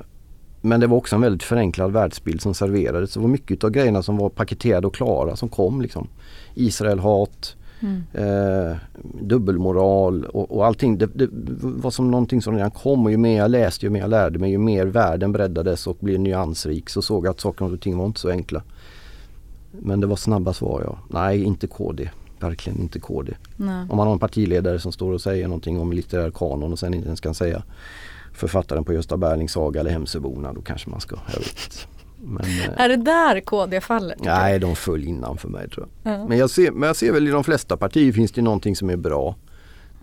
[SPEAKER 4] men det var också en väldigt förenklad världsbild som serverades. Det var mycket av grejerna som var paketerade och klara som kom. Liksom. Israel-hat, mm. eh, dubbelmoral och, och allting. Det, det, var som någonting som redan kom och ju mer jag läste, ju mer jag lärde mig, ju mer världen breddades och blev nyansrik så såg jag att saker och ting var inte så enkla. Men det var snabba svar ja. Nej, inte KD. Verkligen inte KD. Nej. Om man har en partiledare som står och säger någonting om litterär kanon och sen inte ens kan säga författaren på Gösta Berlings saga eller Hemsöborna då kanske man ska, jag vet.
[SPEAKER 5] Men, eh, är det där KD faller?
[SPEAKER 4] Nej, de föll innan för mig tror jag. Mm. Men, jag ser, men jag ser väl i de flesta partier finns det någonting som är bra.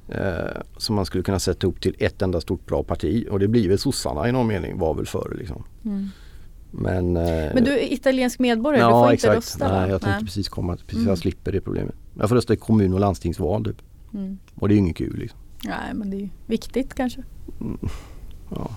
[SPEAKER 4] Eh, som man skulle kunna sätta upp till ett enda stort bra parti och det blir väl sossarna i någon mening var väl förr liksom. Mm.
[SPEAKER 5] Men, eh, men du är italiensk medborgare, ja, du får exakt. inte rösta
[SPEAKER 4] Nej, jag tänkte precis komma precis mm. jag slipper det problemet. Jag får rösta i kommun och landstingsval typ. Mm. Och det är ju inget kul. Liksom.
[SPEAKER 5] Nej men det är ju viktigt kanske.
[SPEAKER 4] Ja.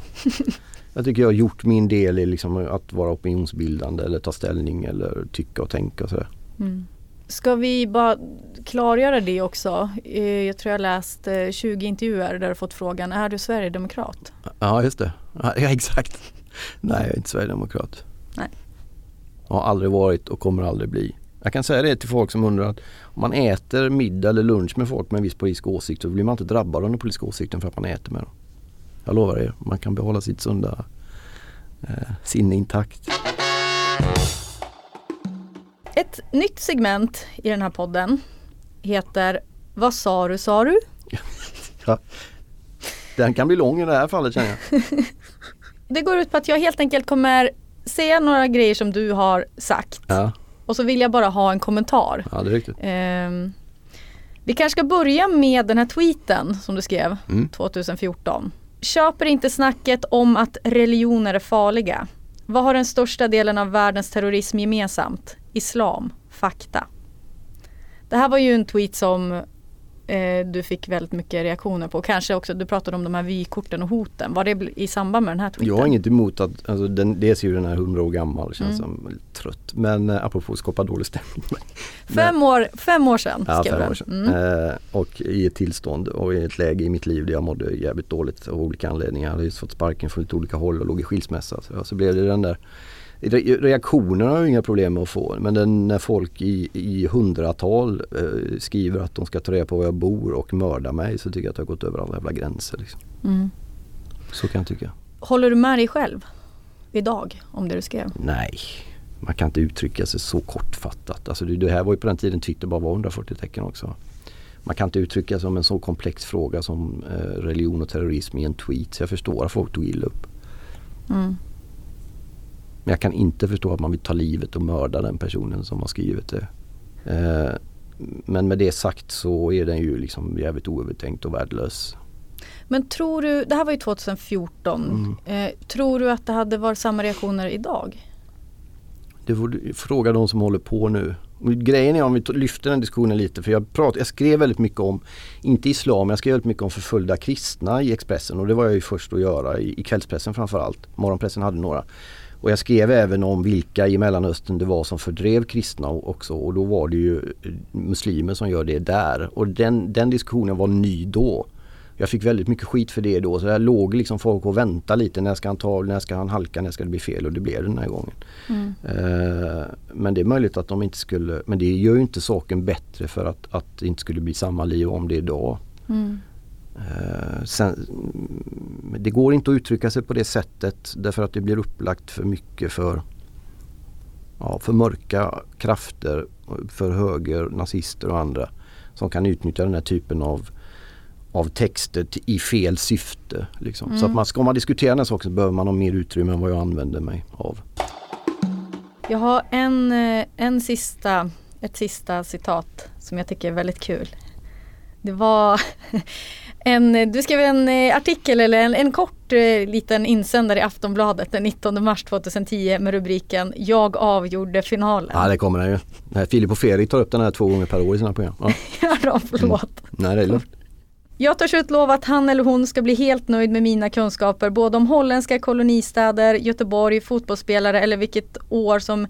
[SPEAKER 4] jag tycker jag har gjort min del i liksom att vara opinionsbildande eller ta ställning eller tycka och tänka och sådär. Mm.
[SPEAKER 5] Ska vi bara klargöra det också? Eh, jag tror jag läst 20 intervjuer där du fått frågan, är du Sverigedemokrat?
[SPEAKER 4] Ja just det, ja, exakt. Nej, jag är inte Sverigedemokrat. Nej. Jag har aldrig varit och kommer aldrig bli. Jag kan säga det till folk som undrar att om man äter middag eller lunch med folk med en viss politisk åsikt så blir man inte drabbad av den politiska åsikten för att man äter med dem. Jag lovar er, man kan behålla sitt sunda eh, sinne intakt.
[SPEAKER 5] Ett nytt segment i den här podden heter Vad sa du sa du?
[SPEAKER 4] ja. Den kan bli lång i det här fallet känner jag.
[SPEAKER 5] Det går ut på att jag helt enkelt kommer säga några grejer som du har sagt. Ja. Och så vill jag bara ha en kommentar.
[SPEAKER 4] Ja, det är riktigt.
[SPEAKER 5] Um, vi kanske ska börja med den här tweeten som du skrev mm. 2014. Köper inte snacket om att religioner är farliga. Vad har den största delen av världens terrorism gemensamt? Islam. Fakta. Det här var ju en tweet som eh, du fick väldigt mycket reaktioner på. Kanske också, du pratade om de här vykorten och hoten. Var det i samband med den här tweeten?
[SPEAKER 4] Jag har inget emot att, alltså den, dels är ju den här 100 år gammal, känns mm. som trött. Men eh, apropå skapa dålig stämning.
[SPEAKER 5] fem, år, fem år sedan
[SPEAKER 4] ja, fem år sedan. Mm. Eh, och i ett tillstånd och i ett läge i mitt liv där jag mådde jävligt dåligt av olika anledningar. Jag hade just fått sparken från lite olika håll och låg i skilsmässa. Så, så blev det den där Reaktionerna har jag inga problem med att få men den, när folk i, i hundratal eh, skriver att de ska ta reda på var jag bor och mörda mig så tycker jag att det har gått över alla jävla gränser. Liksom. Mm. Så kan jag tycka.
[SPEAKER 5] Håller du med dig själv idag om det du skrev?
[SPEAKER 4] Nej, man kan inte uttrycka sig så kortfattat. Alltså det, det här var ju på den tiden Twitter bara var 140 tecken också. Man kan inte uttrycka sig om en så komplex fråga som eh, religion och terrorism i en tweet. Så jag förstår att folk tog illa upp. Mm. Men jag kan inte förstå att man vill ta livet och mörda den personen som har skrivit det. Eh, men med det sagt så är den ju liksom jävligt oövertänkt och värdelös.
[SPEAKER 5] Men tror du, det här var ju 2014, mm. eh, tror du att det hade varit samma reaktioner idag?
[SPEAKER 4] Det får du fråga de som håller på nu. Grejen är om vi lyfter den diskussionen lite för jag, prat, jag skrev väldigt mycket om, inte islam, jag skrev väldigt mycket om förföljda kristna i Expressen och det var jag ju först att göra i, i kvällspressen framförallt. Morgonpressen hade några. Och jag skrev även om vilka i Mellanöstern det var som fördrev kristna också och då var det ju muslimer som gör det där. Och den, den diskussionen var ny då. Jag fick väldigt mycket skit för det då så där låg liksom folk och väntade lite. När ska han ta, när ska han halka, när ska det bli fel? Och det blev det den här gången. Mm. Uh, men det är möjligt att de inte skulle, men det gör ju inte saken bättre för att, att det inte skulle bli samma liv om det idag. Mm. Uh, sen, det går inte att uttrycka sig på det sättet därför att det blir upplagt för mycket för, ja, för mörka krafter, för höger, nazister och andra som kan utnyttja den här typen av, av texter i fel syfte. Liksom. Mm. Så att man, ska man diskutera den här saken så behöver man ha mer utrymme än vad jag använder mig av.
[SPEAKER 5] Jag har en, eh, en sista, ett sista citat som jag tycker är väldigt kul. Det var En, du skrev en eh, artikel eller en, en kort eh, liten insändare i Aftonbladet den 19 mars 2010 med rubriken Jag avgjorde finalen.
[SPEAKER 4] Ja det kommer den ju. Nej, Filip och Fredrik tar upp den här två gånger per år i sina program. Ja.
[SPEAKER 5] Ja, då, förlåt.
[SPEAKER 4] Nej det är lugnt.
[SPEAKER 5] Jag törs utlova att han eller hon ska bli helt nöjd med mina kunskaper både om holländska kolonistäder, Göteborg, fotbollsspelare eller vilket år som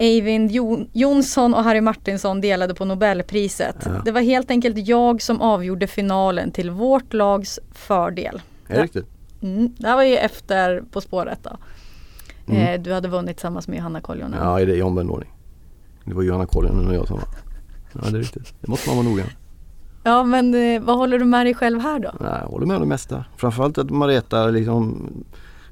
[SPEAKER 5] Eivind Jo- Jonsson och Harry Martinsson delade på Nobelpriset.
[SPEAKER 4] Ja.
[SPEAKER 5] Det var helt enkelt jag som avgjorde finalen till vårt lags fördel.
[SPEAKER 4] Är det riktigt?
[SPEAKER 5] Mm, det här var ju efter På spåret då.
[SPEAKER 4] Mm.
[SPEAKER 5] Eh, du hade vunnit tillsammans med Johanna Koljonen.
[SPEAKER 4] Ja, är det i omvänd ordning. Det var Johanna Koljonen och jag som var. Ja, det är riktigt. Det måste man vara noga med.
[SPEAKER 5] Ja men eh, vad håller du med dig själv här då?
[SPEAKER 4] Nej, jag håller med om det mesta. Framförallt att Mareta liksom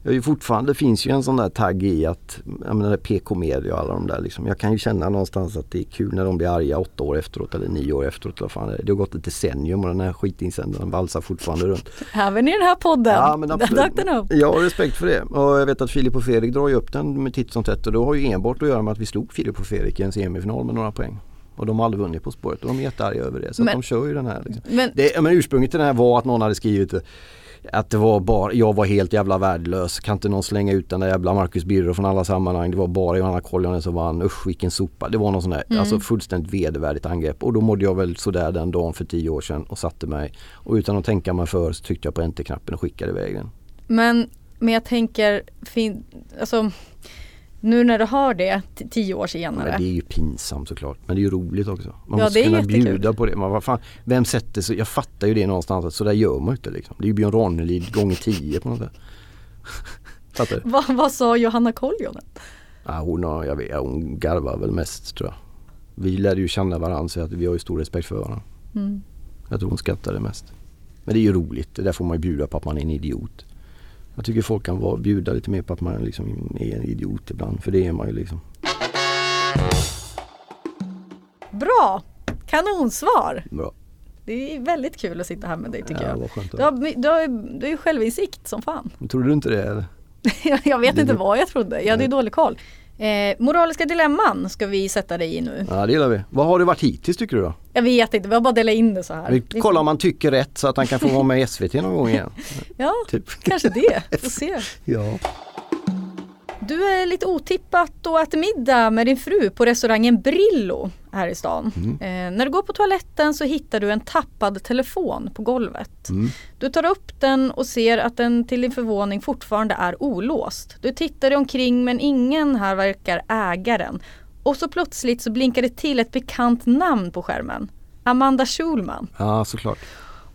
[SPEAKER 4] jag fortfarande, finns ju en sån där tagg i att, jag menar PK-media och alla de där liksom. Jag kan ju känna någonstans att det är kul när de blir arga åtta år efteråt eller nio år efteråt. vad fan det, är. det har gått ett decennium och den här skitinsändaren valsar fortfarande runt.
[SPEAKER 5] Även i den här podden.
[SPEAKER 4] Ja, men absolut. Jag har respekt för det och jag vet att Filip och Fredrik drar ju upp den med titt som tätt och det har ju enbart att göra med att vi slog Filip och Fredrik i en semifinal med några poäng. Och de har aldrig vunnit På spåret och de är jättearga över det. Så
[SPEAKER 5] Men-
[SPEAKER 4] de kör ju den här. Liksom.
[SPEAKER 5] Men
[SPEAKER 4] Det, men ursprunget till den här var att någon hade skrivit att det var bara, jag var helt jävla värdelös. Kan inte någon slänga ut den där jävla Marcus Birro från alla sammanhang. Det var bara Johanna Koljonen som vann. Usch vilken sopa. Det var någon sån där,
[SPEAKER 5] Mm.
[SPEAKER 4] alltså fullständigt vedervärdigt angrepp. Och då mådde jag väl sådär den dagen för tio år sedan och satte mig. Och utan att tänka mig för så tryckte jag på enter-knappen och skickade iväg den.
[SPEAKER 5] Men, men jag tänker, fin, alltså, nu när du hör det tio år senare.
[SPEAKER 4] det är ju pinsamt såklart. Men det är ju roligt också. Man
[SPEAKER 5] Ja,
[SPEAKER 4] måste kunna
[SPEAKER 5] jättekul.
[SPEAKER 4] bjuda på det. Men vad fan, vem sätter sig? Jag fattar ju det någonstans att sådär gör man ju inte liksom. Det är ju Björn Ranelid gånger tio på något sätt. fattar du?
[SPEAKER 5] Vad, vad sa Johanna Koljonen?
[SPEAKER 4] Ja, hon, har, jag vet, hon garvar väl mest tror jag. Vi lärde ju känna varandra så att vi har ju stor respekt för varandra.
[SPEAKER 5] Mm.
[SPEAKER 4] Jag tror hon skrattar det mest. Men det är ju roligt. Det där får man ju bjuda på att man är en idiot. Jag tycker folk kan vara, bjuda lite mer på att man liksom är en idiot ibland. För det är man ju liksom.
[SPEAKER 5] Bra! Kanonsvar!
[SPEAKER 4] Bra.
[SPEAKER 5] Det är väldigt kul att sitta här med dig tycker
[SPEAKER 4] Ja,
[SPEAKER 5] jag.
[SPEAKER 4] skönt.
[SPEAKER 5] Du har, du, har, du ju självinsikt som fan.
[SPEAKER 4] Tror du inte det eller?
[SPEAKER 5] jag vet
[SPEAKER 4] Det-
[SPEAKER 5] inte vad jag trodde, jag hade ju dålig koll. Eh, moraliska dilemman ska vi sätta dig i nu.
[SPEAKER 4] Ja det gillar vi. Vad har det varit hittills tycker du då?
[SPEAKER 5] Jag vet inte, vi har bara delat in det så här.
[SPEAKER 4] Vi kollar om han tycker rätt så att han kan få vara med i SVT någon gång igen.
[SPEAKER 5] Ja,
[SPEAKER 4] Typ.
[SPEAKER 5] kanske det. Får se.
[SPEAKER 4] Ja.
[SPEAKER 5] Du är lite otippat och äter middag med din fru på restaurangen Brillo här i stan.
[SPEAKER 4] Mm.
[SPEAKER 5] Eh, när du går på toaletten så hittar du en tappad telefon på golvet.
[SPEAKER 4] Mm.
[SPEAKER 5] Du tar upp den och ser att den till din förvåning fortfarande är olåst. Du tittar dig omkring men ingen här verkar äga den. Och så plötsligt så blinkar det till ett bekant namn på skärmen. Amanda Schulman.
[SPEAKER 4] ja såklart.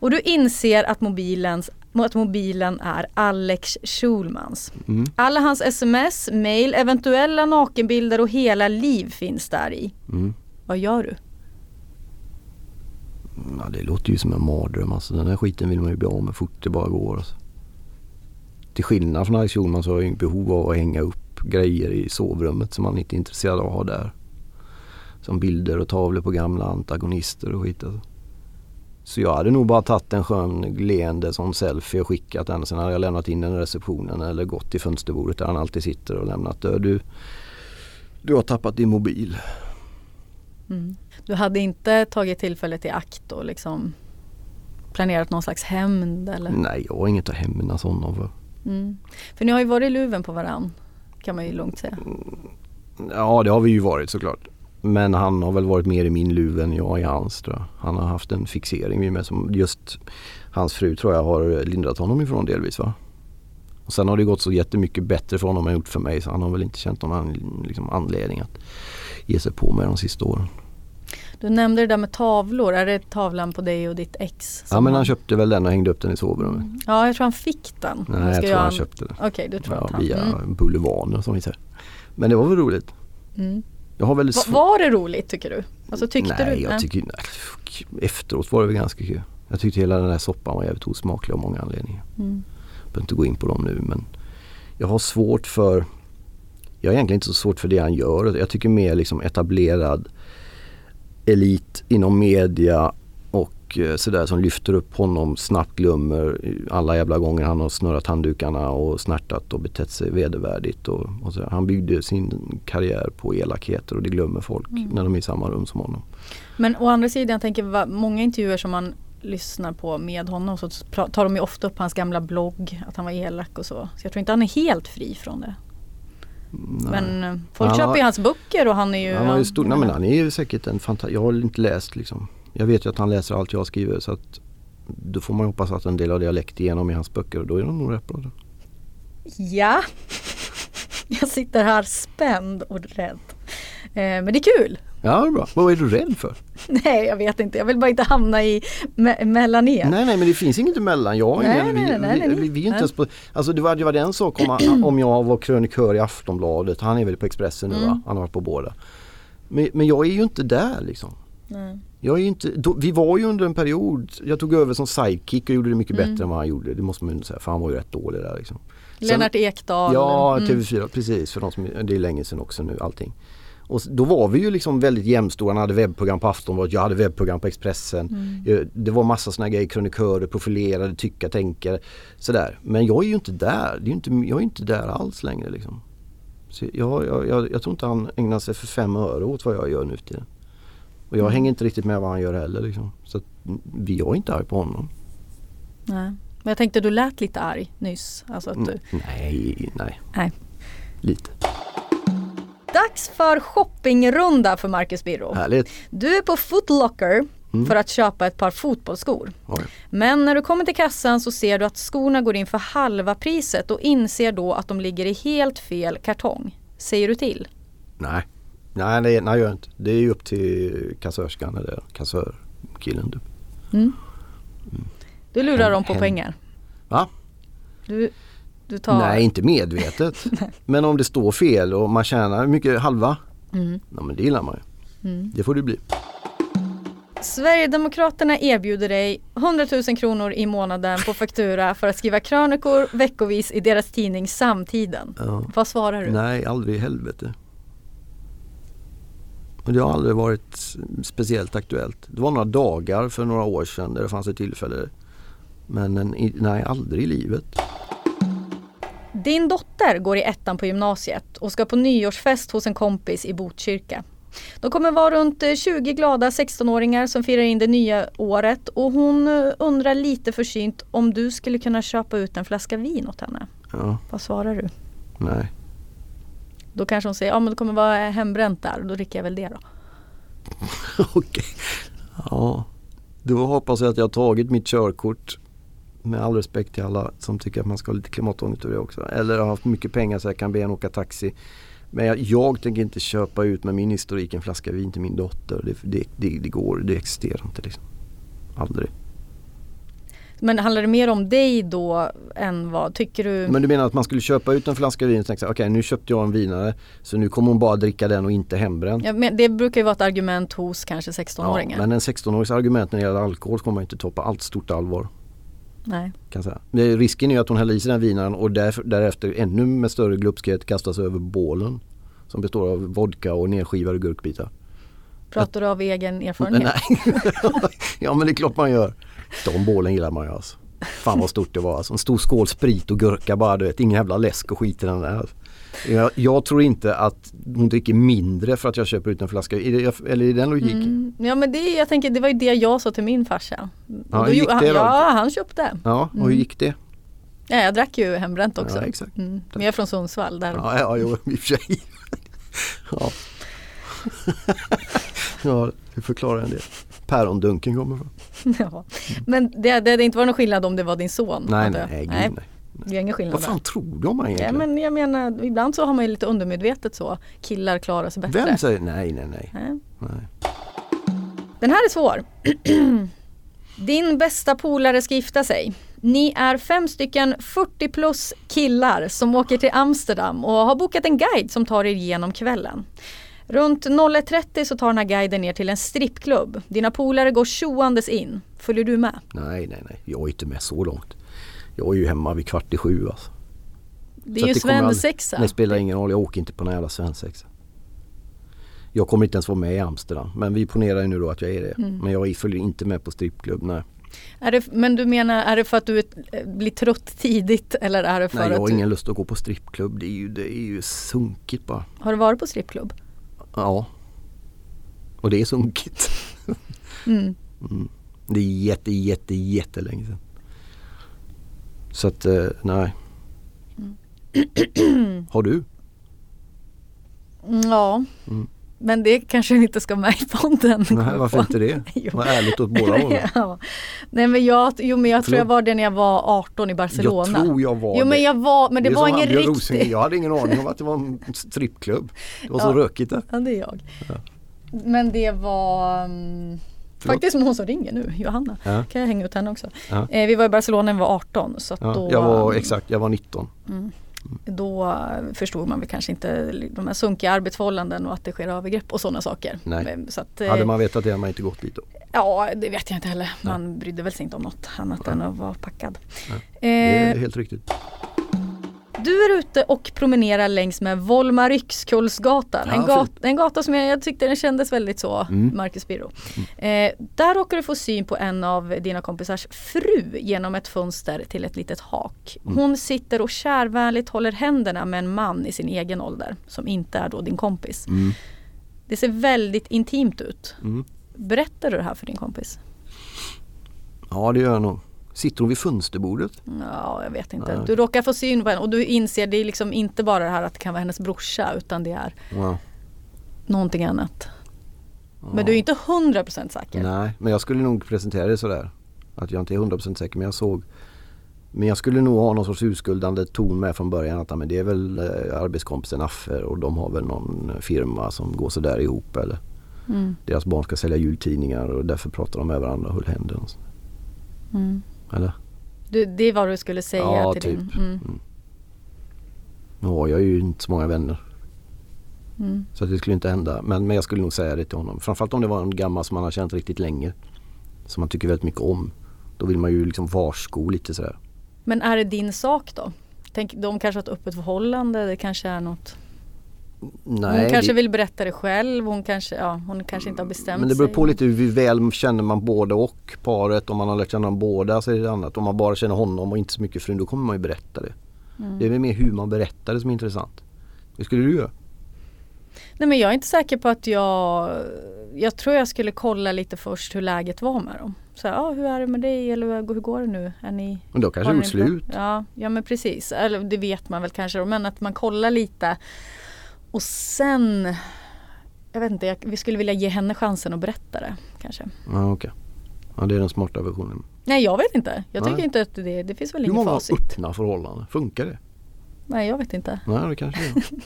[SPEAKER 5] Och du inser att, mobilens, att mobilen är Alex Schulmans.
[SPEAKER 4] Mm.
[SPEAKER 5] Alla hans sms, mail, eventuella nakenbilder och hela liv finns där i.
[SPEAKER 4] Mm.
[SPEAKER 5] Vad gör du?
[SPEAKER 4] Ja, det låter ju som en mardröm alltså. Den här skiten vill man ju bli av med fort det bara går. Alltså. Till skillnad från Alex Schulman så har jag ju behov av att hänga upp grejer i sovrummet som man inte är intresserad av att ha där. Som bilder och tavlor på gamla antagonister och skit alltså. Så jag hade nog bara tagit en skön leende sån selfie och skickat den. Sen hade jag lämnat in den i receptionen eller gått till fönsterbordet där han alltid sitter och lämnat. Du, du har tappat din mobil.
[SPEAKER 5] Mm. Du hade inte tagit tillfället i akt och liksom planerat någon slags hämnd eller?
[SPEAKER 4] Nej, jag har inget att hämnas honom för.
[SPEAKER 5] Mm. För ni har ju varit i luven på varann kan man ju lugnt säga.
[SPEAKER 4] Ja det har vi ju varit såklart. Men han har väl varit mer i min luv än jag i hans tror jag. Han har haft en fixering vid mig som just hans fru tror jag har lindrat honom ifrån delvis va. Och sen har det gått så jättemycket bättre för honom än gjort för mig så han har väl inte känt någon an, liksom, anledning att ge sig på mig de sista åren.
[SPEAKER 5] Du nämnde det där med tavlor, är det tavlan på dig och ditt ex?
[SPEAKER 4] Ja men han köpte väl den och hängde upp den i sovrummet.
[SPEAKER 5] Ja jag tror han fick den.
[SPEAKER 4] Nej jag tror
[SPEAKER 5] göra
[SPEAKER 4] han köpte den.
[SPEAKER 5] Okej du tror
[SPEAKER 4] Ja,
[SPEAKER 5] att han...
[SPEAKER 4] via
[SPEAKER 5] Mm.
[SPEAKER 4] Bulvaner som vi säger. Men det var väl roligt.
[SPEAKER 5] Mm.
[SPEAKER 4] Jag har väldigt
[SPEAKER 5] Va, var det roligt tycker du? Alltså tyckte
[SPEAKER 4] nej,
[SPEAKER 5] du?
[SPEAKER 4] jag tycker nej, efteråt var det väl ganska kul. Jag tyckte hela den här soppan var jävligt osmaklig av många anledningar.
[SPEAKER 5] Mm.
[SPEAKER 4] Jag behöver inte gå in på dem nu men jag har svårt för Jag har egentligen inte så svårt för det han gör. Jag tycker mer liksom etablerad elit inom media och eh, sådär som lyfter upp honom snabbt glömmer alla jävla gånger han har snurrat handdukarna och snärtat och betett sig vedervärdigt. Och, och så. Han byggde sin karriär på elakheter och det glömmer folk
[SPEAKER 5] Mm.
[SPEAKER 4] när de är i samma rum som honom.
[SPEAKER 5] Men å andra sidan, jag tänker många intervjuer som man lyssnar på med honom så tar de ju ofta upp hans gamla blogg, att han var elak och så. Så jag tror inte han är helt fri från det. Men eh, folk
[SPEAKER 4] Han
[SPEAKER 5] köper ju hans böcker och han är ju...
[SPEAKER 4] Han, har ju stor, nej, men han är ju säkert en fantast... Jag har inte läst liksom. Jag vet ju att han läser allt jag skriver så att då får man hoppas att en del av det har läckt igenom i hans böcker och då är de nog rätt bra.
[SPEAKER 5] Ja. Jag sitter här spänd och rädd. Eh, men det är kul.
[SPEAKER 4] Ja, bra. Vad är du rädd för?
[SPEAKER 5] Nej, jag vet inte. Jag vill bara inte hamna i me- mellan er.
[SPEAKER 4] Nej, nej, men det finns inget emellan. Jag
[SPEAKER 5] Nej, nej, nej, nej,
[SPEAKER 4] vi,
[SPEAKER 5] nej.
[SPEAKER 4] vi, vi är inte ens på, alltså det var, det var en sak om, om jag var krönikör i Aftonbladet. Han är väl på Expressen nu va?
[SPEAKER 5] Mm.
[SPEAKER 4] Han har varit på båda. Men, men jag är ju inte där liksom.
[SPEAKER 5] Nej.
[SPEAKER 4] Jag är inte, då, vi var ju under en period, jag tog över som sidekick och gjorde det mycket
[SPEAKER 5] Mm.
[SPEAKER 4] bättre än vad han gjorde. Det måste man ju säga för han var ju rätt dålig där liksom. Sen-
[SPEAKER 5] Lennart Ekdal.
[SPEAKER 4] Ja,
[SPEAKER 5] Mm.
[SPEAKER 4] TV4 precis. För de som, det är länge sedan också nu allting. Och då var vi ju liksom väldigt jämstora. Han hade webbprogram på Aftonbladet, jag hade webbprogram på Expressen.
[SPEAKER 5] Mm.
[SPEAKER 4] Det var massa såna grejer, krönikörer, profilerade, tycka, tänka. Sådär. Men jag är ju inte där. Det är inte, jag är inte där alls längre liksom. Så jag, jag, jag, jag tror inte han ägnar sig för fem öre åt vad jag gör nu för tiden. Och jag hänger inte riktigt med vad han gör heller liksom. Så att, vi- jag är inte arg på honom.
[SPEAKER 5] Nej. Men jag tänkte du lät lite arg nyss. Alltså att du...
[SPEAKER 4] Nej, nej.
[SPEAKER 5] Nej.
[SPEAKER 4] Lite.
[SPEAKER 5] Dags för shoppingrunda för Marcus Birro.
[SPEAKER 4] Härligt.
[SPEAKER 5] Du är på Footlocker
[SPEAKER 4] Mm.
[SPEAKER 5] för att köpa ett par fotbollsskor.
[SPEAKER 4] Oj.
[SPEAKER 5] Men när du kommer till kassan så ser du att skorna går in för halva priset och inser då att de ligger i helt fel kartong. Säger du till?
[SPEAKER 4] Nej, nej, nej jag gör inte. Det är ju upp till kassörskan eller kassörkillen. Typ.
[SPEAKER 5] Mm. Du lurar dem på pengar.
[SPEAKER 4] Va?
[SPEAKER 5] Du, du tar...
[SPEAKER 4] Nej, inte medvetet. men om det står fel och man tjänar mycket halva?
[SPEAKER 5] Mm.
[SPEAKER 4] Ja, men det gillar man ju.
[SPEAKER 5] Mm.
[SPEAKER 4] Det får det bli.
[SPEAKER 5] Sverigedemokraterna erbjuder dig 100 000 kronor i månaden på faktura för att skriva krönikor veckovis i deras tidning Samtiden.
[SPEAKER 4] Ja.
[SPEAKER 5] Vad svarar du?
[SPEAKER 4] Nej, aldrig i helvete. Och det har aldrig varit speciellt aktuellt. Det var några dagar för några år sedan där det fanns ett tillfälle. Men en, nej, aldrig i livet.
[SPEAKER 5] Din dotter går i ettan på gymnasiet och ska på nyårsfest hos en kompis i Botkyrka. De kommer vara runt eh, 20 glada 16-åringar som firar in det nya året och hon eh, undrar lite försynt om du skulle kunna köpa ut en flaska vin åt henne.
[SPEAKER 4] Ja,
[SPEAKER 5] Vad svarar du?
[SPEAKER 4] nej.
[SPEAKER 5] Då kanske hon säger, ja men det kommer vara hembränt där och då dricker jag väl det då.
[SPEAKER 4] Okej. Ja, då hoppas jag att jag har tagit mitt körkort. Med all respekt till alla som tycker att man ska ha lite klimatångest över det också. Eller har haft mycket pengar så jag kan be en åka taxi. Men jag, jag tänker inte köpa ut med min historik en flaska vin till min dotter. Det, det, det, det går, det existerar inte liksom. Aldrig.
[SPEAKER 5] Men handlar det mer om dig då än vad, tycker du?
[SPEAKER 4] Men du menar att man skulle köpa ut en flaska vin och tänka okej nu köpte jag en vinare så nu kommer hon bara dricka den och inte hembränt.
[SPEAKER 5] Ja, men det brukar ju vara ett argument hos kanske 16-åringar.
[SPEAKER 4] men en 16-årigs argument när det gäller alkohol kommer man inte ta på allt stort allvar.
[SPEAKER 5] Nej.
[SPEAKER 4] Kan säga. Risken är ju att hon häller i sig den vinaren och därefter ännu med större glupskhet kastas över bålen. Som består av vodka och nedskivade gurkbitar.
[SPEAKER 5] Pratar du av egen erfarenhet?
[SPEAKER 4] Nej. ja men det är klart man gör. De bålen gillar man ju alltså. Fan vad stort det var alltså. En stor skål sprit och gurka bara du vet. Ingen jävla läsk och skit i den där. Jag, jag tror inte att hon dricker mindre för att jag köper ut en flaska. Är det, eller är den logiken?
[SPEAKER 5] Mm. Ja men det, jag tänker, det var ju det jag sa till min farsa.
[SPEAKER 4] Ja, hur gick
[SPEAKER 5] han,
[SPEAKER 4] det då?
[SPEAKER 5] Ja, han köpte.
[SPEAKER 4] Ja, och hur
[SPEAKER 5] Mm.
[SPEAKER 4] gick det?
[SPEAKER 5] Ja, jag drack ju hembränt också.
[SPEAKER 4] Ja, exakt.
[SPEAKER 5] Mm. Men jag är från Sundsvall. Där.
[SPEAKER 4] Ja, ja jo, i och för sig. ja. ja, det förklarar en del. Pärondunken kommer från.
[SPEAKER 5] ja. Men det, det, det inte var någon skillnad om det var din son?
[SPEAKER 4] Nej,
[SPEAKER 5] jag.
[SPEAKER 4] nej, gud, nej.
[SPEAKER 5] Det är ingen skillnad
[SPEAKER 4] Vad fan
[SPEAKER 5] där.
[SPEAKER 4] tror om mig
[SPEAKER 5] Ja,
[SPEAKER 4] egentligen?
[SPEAKER 5] men jag menar, ibland så har man ju lite undermedvetet så. Killar klarar sig bättre.
[SPEAKER 4] Vem säger nej, nej, nej.
[SPEAKER 5] Nej.
[SPEAKER 4] nej.
[SPEAKER 5] Den här är svår. Din bästa polare ska gifta sig. Ni är fem stycken 40 plus killar som åker till Amsterdam och har bokat en guide som tar er igenom kvällen. Runt 01.30 så tar den här guiden ner till en strippklubb. Dina polare går tjoandes in. Följer du med?
[SPEAKER 4] Nej, nej, nej. Jag är inte med så långt. Jag är ju hemma vid kvart i sju alltså.
[SPEAKER 5] Det
[SPEAKER 4] Så
[SPEAKER 5] är ju
[SPEAKER 4] kommer aldrig-
[SPEAKER 5] svensexa.
[SPEAKER 4] Det spelar ingen roll, jag åker inte på någon jävla svensexa. Jag kommer inte ens vara med i Amsterdam. Men vi ponerar ju nu då att jag är det.
[SPEAKER 5] Mm.
[SPEAKER 4] Men jag följer inte med på strippklubb, nej.
[SPEAKER 5] Är det, men du menar, är det för att du blir trött tidigt eller är det för
[SPEAKER 4] Nej, jag har
[SPEAKER 5] du,
[SPEAKER 4] ingen lust att gå på strippklubb. Det är ju, det är ju sunkigt bara.
[SPEAKER 5] Har du varit på strippklubb?
[SPEAKER 4] Ja. Och det är sunkigt.
[SPEAKER 5] Mm.
[SPEAKER 4] Mm. Det är jätte, jätte, jättelänge sedan. Så att, eh, nej. Har du?
[SPEAKER 5] Mm, Ja.
[SPEAKER 4] Mm.
[SPEAKER 5] Men det kanske inte ska med i podden.
[SPEAKER 4] Nej, varför inte det? Vad ärligt åt båda hållen.
[SPEAKER 5] ja. Nej men jag, jo, men jag tror jag var det när jag var 18 i Barcelona.
[SPEAKER 4] Jag tror jag var
[SPEAKER 5] Jo
[SPEAKER 4] det.
[SPEAKER 5] men jag var, men det,
[SPEAKER 4] är
[SPEAKER 5] var ingen riktig.
[SPEAKER 4] Jag hade ingen aning om att det var en strippklubb. Det var så
[SPEAKER 5] Ja.
[SPEAKER 4] rökigt där.
[SPEAKER 5] Ja det är jag. Men det var
[SPEAKER 4] Förlåt?
[SPEAKER 5] faktiskt hon som ringer nu, Johanna.
[SPEAKER 4] Ja.
[SPEAKER 5] Kan jag hänga ut henne också.
[SPEAKER 4] Ja.
[SPEAKER 5] Eh, vi var i Barcelona när vi var 18 så
[SPEAKER 4] Ja,
[SPEAKER 5] då,
[SPEAKER 4] jag var exakt, jag var 19.
[SPEAKER 5] Mm. Då eh, förstod man väl kanske inte de här sunkiga arbetsförhållanden och att det sker övergrepp och sådana saker.
[SPEAKER 4] Nej.
[SPEAKER 5] Men, Så att, eh,
[SPEAKER 4] Hade man vetat det hade man inte gått dit då.
[SPEAKER 5] Ja det vet jag inte heller. Man brydde väl sig inte om något annat än att vara packad.
[SPEAKER 4] Det är
[SPEAKER 5] Eh,
[SPEAKER 4] helt riktigt.
[SPEAKER 5] Du är ute och promenerar längs med Volmar Yxkullsgatan. en,
[SPEAKER 4] Ja,
[SPEAKER 5] gat,
[SPEAKER 4] fint.
[SPEAKER 5] en gata som jag, jag tyckte den kändes väldigt så,
[SPEAKER 4] Mm.
[SPEAKER 5] Marcus Birro. Eh, där råkar du få syn på en av dina kompisars fru genom ett fönster till ett litet hak.
[SPEAKER 4] Mm.
[SPEAKER 5] Hon sitter och kärvänligt håller händerna med en man i sin egen ålder som inte är då din kompis.
[SPEAKER 4] Mm.
[SPEAKER 5] Det ser väldigt intimt ut.
[SPEAKER 4] Mm.
[SPEAKER 5] Berättar du det här för din kompis?
[SPEAKER 4] Ja det gör jag nog. Sitter hon vid fönsterbordet?
[SPEAKER 5] Ja, jag vet inte.
[SPEAKER 4] Nej.
[SPEAKER 5] Du råkar få syn på henne och du inser det är liksom inte bara det här att det kan vara hennes brorsa utan det är
[SPEAKER 4] Ja.
[SPEAKER 5] någonting annat. Men du är inte 100% säker.
[SPEAKER 4] Nej, men jag skulle nog presentera det sådär. Att jag inte är 100% säker men jag såg Men jag skulle nog ha någon sorts urskuldande ton med från början. Att ja, men det är väl eh, arbetskompisen Affe och de har väl någon firma som går sådär ihop. Eller
[SPEAKER 5] Mm.
[SPEAKER 4] deras barn ska sälja jultidningar och därför pratar de med varandra och höll händer. och så.
[SPEAKER 5] Mm.
[SPEAKER 4] Eller?
[SPEAKER 5] Du, det är vad du skulle säga
[SPEAKER 4] Ja,
[SPEAKER 5] till
[SPEAKER 4] typ.
[SPEAKER 5] din... Mm.
[SPEAKER 4] Nu har jag ju inte så många vänner.
[SPEAKER 5] Mm.
[SPEAKER 4] Så det skulle inte hända. Men, men jag skulle nog säga det till honom. Framförallt om det var en gammal som man har känt riktigt länge. Som man tycker väldigt mycket om. Då vill man ju liksom varsko lite sådär.
[SPEAKER 5] Men är det din sak då? Tänk, de kanske har ett öppet förhållande, det kanske är något.
[SPEAKER 4] Nej,
[SPEAKER 5] hon kanske
[SPEAKER 4] det,
[SPEAKER 5] vill berätta det själv, hon kanske, ja, hon kanske inte har bestämt
[SPEAKER 4] men det beror
[SPEAKER 5] sig.
[SPEAKER 4] på lite hur väl känner man både och paret. Om man har lärt känna dem båda så är det annat. Om man bara känner honom och inte så mycket frun då kommer man ju berätta det.
[SPEAKER 5] Mm.
[SPEAKER 4] Det är väl mer hur man berättar det som är intressant. Hur skulle du göra?
[SPEAKER 5] Nej men jag är inte säker på att jag Jag tror jag skulle kolla lite först hur läget var med dem. Så ja, hur är det med dig eller hur går det nu? Är ni,
[SPEAKER 4] Men då kanske det slut.
[SPEAKER 5] Ja, ja men precis. Eller det vet man väl kanske men att man kollar lite. Och sen Jag vet inte, jag, vi skulle vilja ge henne chansen att berätta det kanske.
[SPEAKER 4] Ja, okej. Ja, det är den smarta versionen.
[SPEAKER 5] Nej jag vet inte. Jag tycker
[SPEAKER 4] Nej.
[SPEAKER 5] inte att det, det finns väl
[SPEAKER 4] Hur
[SPEAKER 5] ingen
[SPEAKER 4] många har
[SPEAKER 5] facit.
[SPEAKER 4] öppna förhållanden? Funkar det?
[SPEAKER 5] Nej jag vet inte.
[SPEAKER 4] Nej, det kanske det.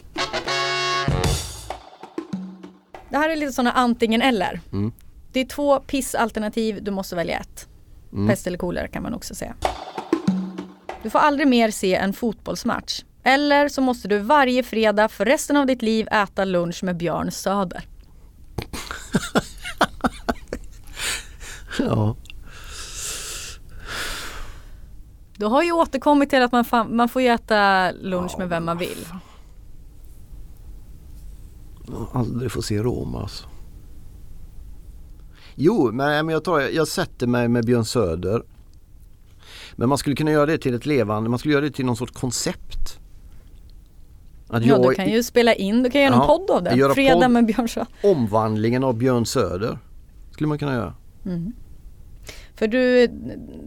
[SPEAKER 5] Det här är lite sådana antingen eller.
[SPEAKER 4] Mm.
[SPEAKER 5] Det är två pissalternativ, du måste välja ett.
[SPEAKER 4] Mm.
[SPEAKER 5] Pest eller kolera kan man också säga. Du får aldrig mer se en fotbollsmatch. Eller så måste du varje fredag för resten av ditt liv äta lunch med Björn Söder.
[SPEAKER 4] Ja.
[SPEAKER 5] Du har ju återkommit till att man, fan, man får ju äta lunch med vem man vill.
[SPEAKER 4] Aldrig få se Roma alltså. Jo, men men jag, tar, jag sätter mig med Björn Söder. Men man skulle kunna göra det till ett levande, man skulle göra det till någon sorts koncept. Att
[SPEAKER 5] Ja, du
[SPEAKER 4] jag-
[SPEAKER 5] kan ju spela in, du kan göra en
[SPEAKER 4] Ja,
[SPEAKER 5] podd av det.
[SPEAKER 4] göra
[SPEAKER 5] Fredag
[SPEAKER 4] podd.
[SPEAKER 5] med Björn Söder.
[SPEAKER 4] Omvandlingen av Björn Söder skulle man kunna göra.
[SPEAKER 5] Mm. För du,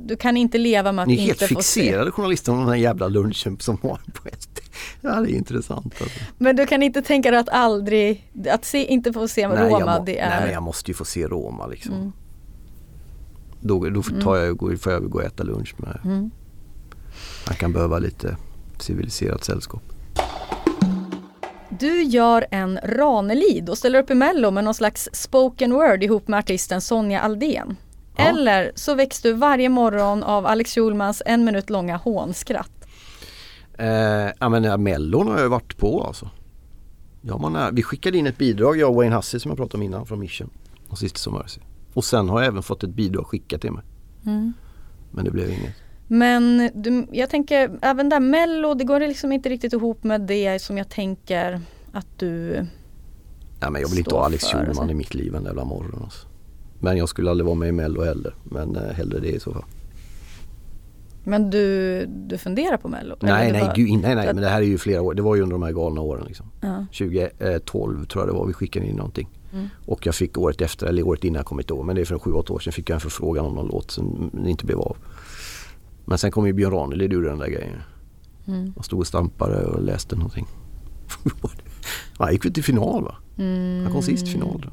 [SPEAKER 5] du kan inte leva med att
[SPEAKER 4] Ni är helt
[SPEAKER 5] inte få se.
[SPEAKER 4] fixerade journalister om den här jävla lunchen som var på SD. Ja det är intressant alltså.
[SPEAKER 5] Men du kan inte tänka dig att aldrig, att se, inte få se Roma,
[SPEAKER 4] jag må,
[SPEAKER 5] det är...
[SPEAKER 4] nej men jag måste ju få se Roma liksom.
[SPEAKER 5] Mm.
[SPEAKER 4] Då, då tar jag, går- får jag gå och äta lunch med.
[SPEAKER 5] Mm.
[SPEAKER 4] Han kan behöva lite civiliserat sällskap.
[SPEAKER 5] Du gör en Ranelid och ställer upp i Mello med någon slags spoken word ihop med artisten Sonja Aldén.
[SPEAKER 4] Ja.
[SPEAKER 5] Eller så väcks du varje morgon av Alex Schulmans en minut långa hånskratt.
[SPEAKER 4] Eh, ja men ja, Mellon har jag varit på alltså. Ja, man är, vi skickade in ett bidrag, jag och Wayne Hussey som jag pratade om innan från Mission. Och Sisters of Mercy. Och sen har jag även fått ett bidrag skickat till mig.
[SPEAKER 5] Mm.
[SPEAKER 4] Men det blev inget.
[SPEAKER 5] Men du, jag tänker även där Mello, det går liksom inte riktigt ihop med det som jag tänker att du...
[SPEAKER 4] Ja, men jag vill inte ha Alex Schulman
[SPEAKER 5] alltså.
[SPEAKER 4] i mitt liv en jävla morgon alltså. Men jag skulle aldrig vara med i Mello heller. Men eh, hellre det i så fall.
[SPEAKER 5] Men du, du funderar på Mello?
[SPEAKER 4] Nej nej,
[SPEAKER 5] var-
[SPEAKER 4] gud, nej nej men det här är ju flera år. Det var ju under de här galna åren liksom.
[SPEAKER 5] Ja.
[SPEAKER 4] 2012 tror jag det var vi skickade in någonting.
[SPEAKER 5] Mm.
[SPEAKER 4] Och jag fick året efter, eller året innan jag kommer inte ihåg, men det är för 7-8 år sedan fick jag en förfrågan om någon låt som inte blev av. Men sen kom ju Björn Ranelid ur den där grejen.
[SPEAKER 5] Mm.
[SPEAKER 4] Jag stod och stampade och läste någonting. Han gick väl till final va?
[SPEAKER 5] Mm.
[SPEAKER 4] Han kom sist i final.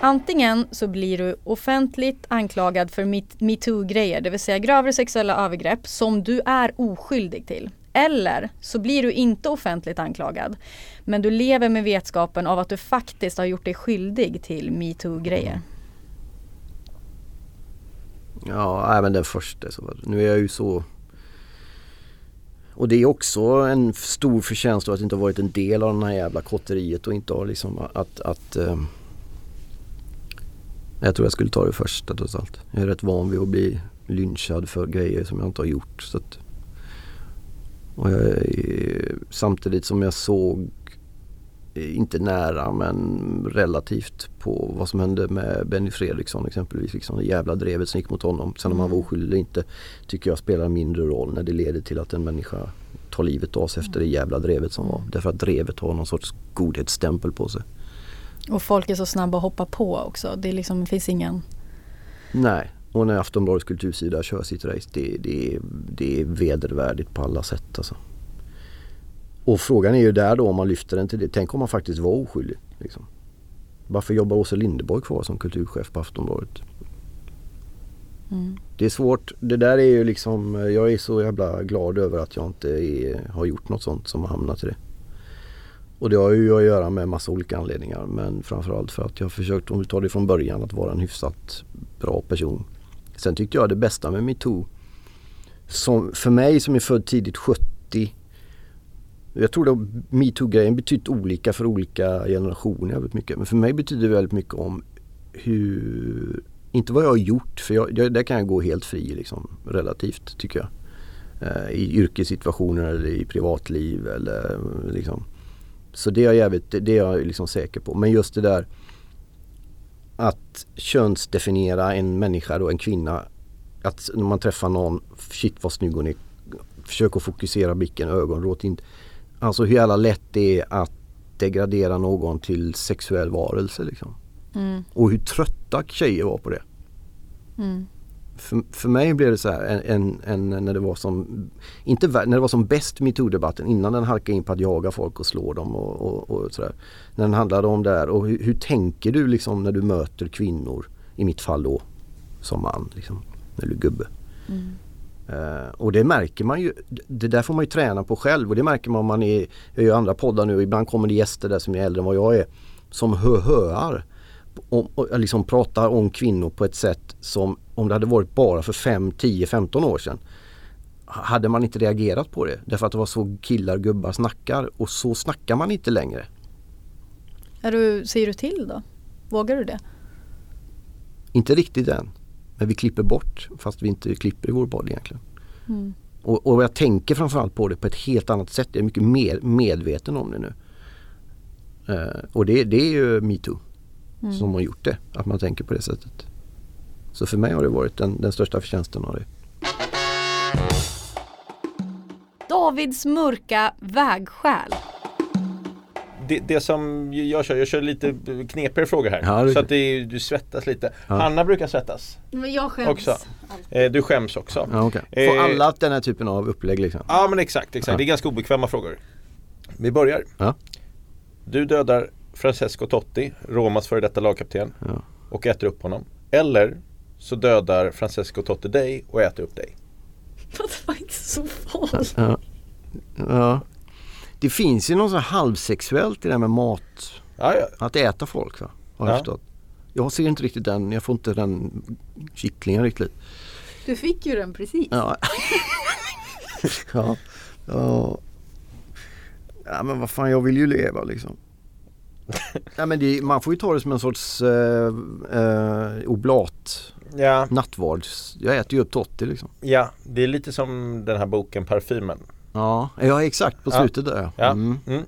[SPEAKER 5] Antingen så blir du offentligt anklagad för metoo-grejer, det vill säga grövre sexuella övergrepp som du är oskyldig till. Eller så blir du inte offentligt anklagad, men du lever med vetskapen av att du faktiskt har gjort dig skyldig till metoo-grejer.
[SPEAKER 4] Ja, även den första. Så. Nu är jag ju så... Och det är också en stor förtjänst att inte ha varit en del av den här jävla kotteriet och inte ha liksom att... att eh, jag tror jag skulle ta det första trots allt. Jag är rätt van vid att bli lynchad för grejer som jag inte har gjort. Så att, och jag, är- samtidigt som jag såg, inte nära men relativt på vad som hände med Benny Fredriksson exempelvis. Liksom det jävla drevet som gick mot honom. Sen om han var oskyldig eller inte tycker jag spelar mindre roll när det leder till att en människa tar livet av sig efter det jävla drevet som var. Därför att drevet har någon sorts godhetsstämpel på sig.
[SPEAKER 5] Och folk är så snabba att hoppa på också. Det liksom, finns ingen...
[SPEAKER 4] Nej, och när Aftonbladets kultursida kör sitt race det, det, är- det är vedervärdigt på alla sätt alltså. Och frågan är ju där då om man lyfter den till det. Tänk om man faktiskt var oskyldig. Liksom. Varför jobbar Åsa Linderborg kvar som kulturchef på Aftonbladet?
[SPEAKER 5] Mm.
[SPEAKER 4] Det är svårt. Det där är ju liksom, jag är så jävla glad över att jag inte är, har gjort något sånt som har hamnat i det. Och det har ju att göra med massa olika anledningar men framförallt för att jag har försökt, om vi tar det från början, att vara en hyfsat bra person. Sen tyckte jag det bästa med metoo, som för mig som är född tidigt 70 jag tror att metoo-grejen betytt olika för olika generationer väldigt mycket. Men för mig betyder det väldigt mycket om hur, inte vad jag har gjort för jag, jag, där kan jag gå helt fri liksom, relativt tycker jag. Eh, I yrkessituationer eller i privatliv eller liksom. Så det är jag jävligt, det är jag liksom säker på. Men just det där att könsdefiniera en människa då, en kvinna. Att när man träffar någon, shit vad snygg hon är. Försök att fokusera blicken, ögonråt inte. Alltså hur jävla lätt det är att degradera någon till sexuell varelse liksom.
[SPEAKER 5] Mm.
[SPEAKER 4] Och hur trötta tjejer var på det.
[SPEAKER 5] Mm.
[SPEAKER 4] För, för mig blev det så här en, en, en när det var som, inte när det var som bäst metoo-debatten innan den halkade in på att jaga folk och slå dem och, och, och sådär. När den handlade om det här och hur, hur tänker du liksom när du möter kvinnor, i mitt fall då som man, liksom, när du är gubbe.
[SPEAKER 5] Mm.
[SPEAKER 4] Eh, och det märker man ju, det där får man ju träna på själv och det märker man om man är, jag gör andra poddar nu och ibland kommer det gäster där som är äldre än vad jag är som hö-höar om, och liksom pratar om kvinnor på ett sätt som om det hade varit bara för 5, 10, 15 år sedan hade man inte reagerat på det därför att det var så killar gubbar snackar och så snackar man inte längre.
[SPEAKER 5] Är du, säger du till då? Vågar du det?
[SPEAKER 4] Inte riktigt än. Men vi klipper bort fast vi inte klipper i vår podd egentligen.
[SPEAKER 5] Mm.
[SPEAKER 4] Och, och jag tänker framförallt på det på ett helt annat sätt. Jag är mycket mer medveten om det nu. Eh, och det, det är ju metoo
[SPEAKER 5] Mm.
[SPEAKER 4] som har gjort det. Att man tänker på det sättet. Så för mig har det varit den, den största förtjänsten av det.
[SPEAKER 5] Davids mörka vägskäl.
[SPEAKER 6] Det, det som jag kör, jag kör lite knepigare frågor här.
[SPEAKER 4] Ja, det-
[SPEAKER 6] så att det, du svettas lite.
[SPEAKER 4] Ja.
[SPEAKER 6] Hanna brukar svettas
[SPEAKER 5] Men jag skäms.
[SPEAKER 6] också. Eh, du skäms också.
[SPEAKER 4] Ja, okay. Får
[SPEAKER 6] Eh,
[SPEAKER 4] alla den här typen av upplägg liksom?
[SPEAKER 6] Ja men exakt, exakt.
[SPEAKER 4] Ja.
[SPEAKER 6] det är ganska obekväma frågor. Vi börjar.
[SPEAKER 4] Ja.
[SPEAKER 6] Du dödar Francesco Totti, Romas före detta lagkapten
[SPEAKER 4] Ja.
[SPEAKER 6] och äter upp honom. Eller så dödar Francesco Totti dig och äter upp dig.
[SPEAKER 5] Det var inte så farligt.
[SPEAKER 4] Ja. Ja. Det finns ju något så halvsexuellt i det här med mat.
[SPEAKER 6] Ja, ja.
[SPEAKER 4] Att äta folk va? Har jag
[SPEAKER 6] Ja.
[SPEAKER 4] förstått. Jag ser inte riktigt den, jag får inte den kittlingen riktigt.
[SPEAKER 5] Du fick ju den precis.
[SPEAKER 4] Ja. ja. ja. Ja men vad fan jag vill ju leva liksom. Nej men det, man får ju ta det som en sorts eh, eh, oblat
[SPEAKER 6] Ja.
[SPEAKER 4] nattvards. Jag äter ju upp Totti liksom.
[SPEAKER 6] ja, det är lite som den här boken Parfymen.
[SPEAKER 4] Ja, ja exakt på
[SPEAKER 6] Ja.
[SPEAKER 4] slutet där ja.
[SPEAKER 6] Ja.
[SPEAKER 4] Mm.
[SPEAKER 6] Mm.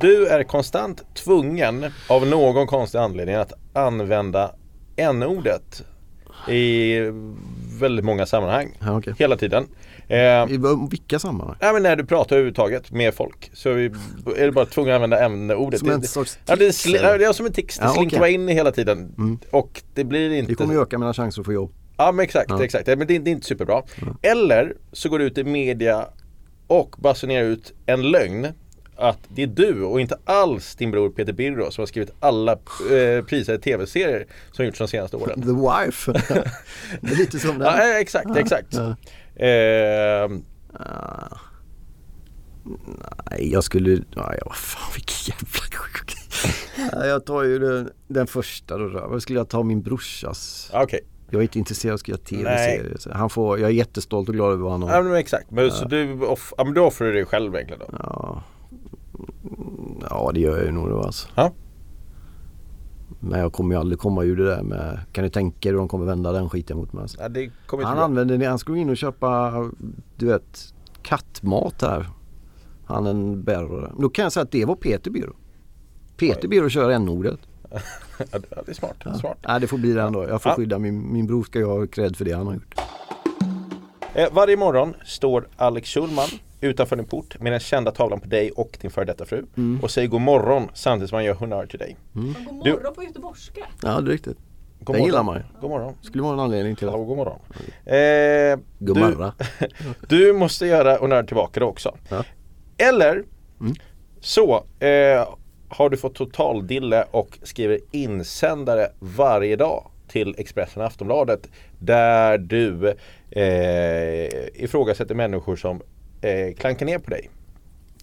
[SPEAKER 6] Du är konstant tvungen av någon konstig anledning att använda n-ordet i väldigt många sammanhang.
[SPEAKER 4] Ja, okej.
[SPEAKER 6] Hela tiden. Eh,
[SPEAKER 4] I vilka sammanhang?
[SPEAKER 6] Ja men när du pratar överhuvudtaget med folk så är du bara tvungen att använda ämneordet.
[SPEAKER 4] Som en sorts
[SPEAKER 6] ja, det, är
[SPEAKER 4] tics,
[SPEAKER 6] ja, det är som en tics, det
[SPEAKER 4] Ja,
[SPEAKER 6] slinker bara in hela tiden.
[SPEAKER 4] Mm.
[SPEAKER 6] Och det blir inte...
[SPEAKER 4] Det kommer öka mina chanser att få jobb.
[SPEAKER 6] Ja men exakt,
[SPEAKER 4] Ja.
[SPEAKER 6] exakt. Men det, det är inte superbra. Eller så går du ut i media och basunerar ut en lögn att det är du och inte alls din bror Peter Birro som har skrivit alla eh, prisade tv-serier som gjorts de senaste åren.
[SPEAKER 4] The wife. det är lite som den.
[SPEAKER 6] Ja, eh, exakt, exakt.
[SPEAKER 4] Ja.
[SPEAKER 6] Eh,
[SPEAKER 4] Ah. Nej, jag skulle... Nej, vad fan vilken jävla Jag tar ju den, den första då. Vad skulle jag ta min brorsas?
[SPEAKER 6] Okej,
[SPEAKER 4] Jag är inte intresserad av att skriva tv-serier. Han får, jag är jättestolt och glad över vad han har.
[SPEAKER 6] ja, men exakt. Men, så du, off, ja, men du offrar dig själv egentligen då?
[SPEAKER 4] Ja. ja, det gör jag ju nog då alltså.
[SPEAKER 6] Ja.
[SPEAKER 4] Men jag kommer ju aldrig komma ur det där med... Kan du tänka dig hur de kommer vända den skiten mot mig? Alltså.
[SPEAKER 6] Ja, det kommer
[SPEAKER 4] Han använde det, han skulle in och köpa du vet kattmat här. Han en bärare. Då kan jag säga att det var Peter Biro. Peter Biro kör n-ordet.
[SPEAKER 6] Ja, det- ja, är smart. smart.
[SPEAKER 4] Nej det får bli det ändå. Jag får
[SPEAKER 6] Ja.
[SPEAKER 4] skydda min, min bror ska jag ha cred för det han har gjort.
[SPEAKER 6] Eh, varje morgon står Alex Schulman utanför din port med den kända tavlan på dig och din före detta fru
[SPEAKER 4] Mm.
[SPEAKER 6] och säger god morgon samtidigt som han gör honnör till dig.
[SPEAKER 5] God
[SPEAKER 6] Du-
[SPEAKER 5] morgon på göteborgska.
[SPEAKER 4] Ja det är riktigt.
[SPEAKER 6] God
[SPEAKER 4] Det
[SPEAKER 6] morgon.
[SPEAKER 4] gillar man ju.
[SPEAKER 6] God morgon.
[SPEAKER 4] Skulle vara en anledning till
[SPEAKER 6] Ja,
[SPEAKER 4] det.
[SPEAKER 6] god morgon. Eh,
[SPEAKER 4] God
[SPEAKER 6] du,
[SPEAKER 4] morgon.
[SPEAKER 6] du måste göra honnör tillbaka då också.
[SPEAKER 4] Ja.
[SPEAKER 6] Eller
[SPEAKER 4] Mm.
[SPEAKER 6] så eh, har du fått total dille och skriver insändare varje dag till Expressen och Aftonbladet där du eh, ifrågasätter människor som eh, klankar ner på dig.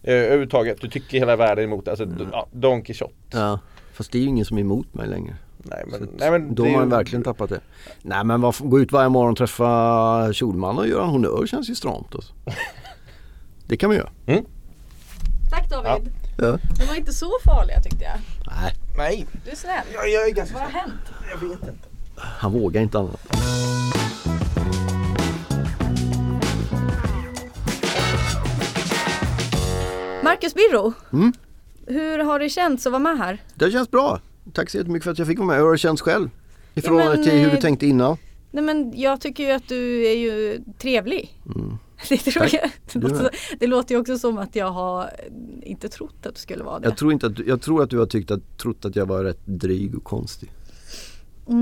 [SPEAKER 6] Eh, överhuvudtaget, du tycker hela världen är emot alltså,
[SPEAKER 4] Mm.
[SPEAKER 6] ja, Don Quijote.
[SPEAKER 4] Ja. Fast det är ju ingen som är emot mig längre.
[SPEAKER 6] Nej men,
[SPEAKER 4] Så att
[SPEAKER 6] nej, men
[SPEAKER 4] Då har man
[SPEAKER 6] ju-
[SPEAKER 4] verkligen tappat det. Nej men varför, gå ut varje morgon och träffa Schulman och göra en honnör känns ju stramt alltså. Det kan man göra.
[SPEAKER 5] Tack David.
[SPEAKER 4] Ja.
[SPEAKER 5] De var inte så farliga tyckte jag.
[SPEAKER 4] Nej,
[SPEAKER 6] Nej,
[SPEAKER 5] Du är snäll.
[SPEAKER 6] jag, jag är ganska
[SPEAKER 5] Vad har hänt?
[SPEAKER 6] Jag vet inte.
[SPEAKER 4] han vågar inte annat.
[SPEAKER 5] Marcus Birro.
[SPEAKER 4] Mm.
[SPEAKER 5] Hur har det känts att vara med här?
[SPEAKER 4] Det känns bra. Tack så jättemycket för att jag fick vara med. Hur har det känts själv? I förhållande
[SPEAKER 5] men,
[SPEAKER 4] till hur du
[SPEAKER 5] eh,
[SPEAKER 4] tänkte innan.
[SPEAKER 5] Nej men jag tycker ju att du är ju trevlig. Det, tror
[SPEAKER 4] Tack.
[SPEAKER 5] jag. Det, låter, det låter ju också som att jag har inte trott att du skulle vara det.
[SPEAKER 4] Jag tror, inte att, jag tror att du har tyckt att, trott att jag var rätt dryg och konstig.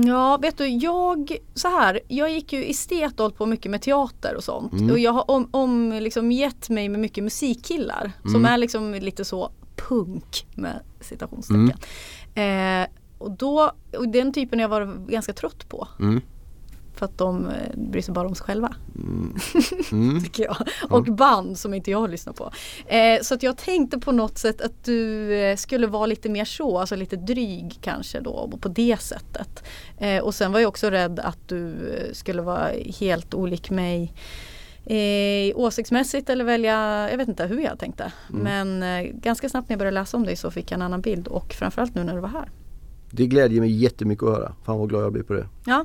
[SPEAKER 5] Ja, vet du, jag, så här, jag gick ju estet och på mycket med teater och sånt.
[SPEAKER 4] Mm.
[SPEAKER 5] Och jag har om, om liksom gett mig med mycket musikkillar som
[SPEAKER 4] Mm.
[SPEAKER 5] är liksom lite så punk med citationstecken.
[SPEAKER 4] Mm.
[SPEAKER 5] Eh, och, då, och den typen har jag varit ganska trött på.
[SPEAKER 4] Mm.
[SPEAKER 5] För att de eh, bryr sig bara om sig själva.
[SPEAKER 4] Mm.
[SPEAKER 5] tycker jag. Och band som inte jag lyssnar på. Eh, så att jag tänkte på något sätt att du eh, skulle vara lite mer så, alltså lite dryg kanske då på det sättet. Eh, och sen var jag också rädd att du eh, skulle vara helt olik mig eh, åsiktsmässigt eller välja, jag vet inte hur jag tänkte. Men eh, ganska snabbt när jag började läsa om dig så fick jag en annan bild och framförallt nu när du var här.
[SPEAKER 4] Det glädjer mig jättemycket att höra. Fan vad glad jag blir på det.
[SPEAKER 5] Ja,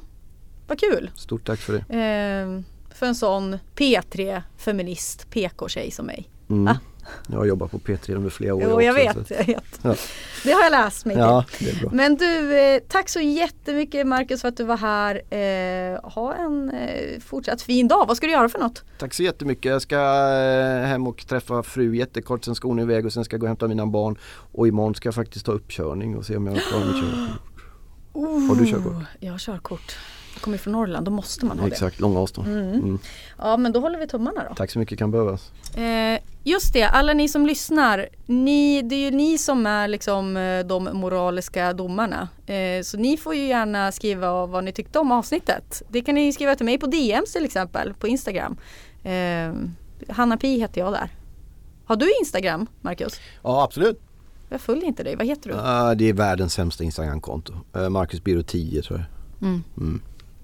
[SPEAKER 5] vad kul!
[SPEAKER 4] Stort tack för det.
[SPEAKER 5] Eh, för en sån P3 feminist PK-tjej som mig.
[SPEAKER 4] Mm.
[SPEAKER 5] Va?
[SPEAKER 4] Jag har jobbat på P3 under flera år
[SPEAKER 5] Jo, jag
[SPEAKER 4] också,
[SPEAKER 5] vet,
[SPEAKER 4] så
[SPEAKER 5] jag vet.
[SPEAKER 4] Ja.
[SPEAKER 5] Det har jag läst mig
[SPEAKER 4] Ja,
[SPEAKER 5] till.
[SPEAKER 4] det är bra.
[SPEAKER 5] Men du, eh, tack så jättemycket Marcus för att du var här. Eh, ha en eh, fortsatt fin dag. Vad ska du göra för något?
[SPEAKER 4] Tack så jättemycket. Jag ska hem och träffa fru jättekort, sen ska hon iväg och sen ska jag gå och hämta mina barn. Och imorgon ska jag faktiskt ta uppkörning och se om jag klarar mitt körkort. Har du körkort?
[SPEAKER 5] Jag har körkort. Kommer från Norrland, då måste man ha
[SPEAKER 4] Exakt, långa avstånd.
[SPEAKER 5] Mm.
[SPEAKER 4] Mm.
[SPEAKER 5] det. Ja men då håller vi tummarna då.
[SPEAKER 4] Tack så mycket kan behövas.
[SPEAKER 5] Eh, just det, alla ni som lyssnar. Ni, det är ju ni som är liksom eh, de moraliska domarna. Eh, så ni får ju gärna skriva vad ni tyckte om avsnittet. Det kan ni skriva till mig på DMs till exempel på Instagram. Eh, Hanna Pi heter jag där. Har du Instagram Marcus?
[SPEAKER 4] Ja absolut.
[SPEAKER 5] Jag följer inte dig, vad heter du?
[SPEAKER 4] Ah, det är världens sämsta Instagramkonto. Uh, Marcus Biro 10 tror jag.
[SPEAKER 5] Mm.
[SPEAKER 4] Mm.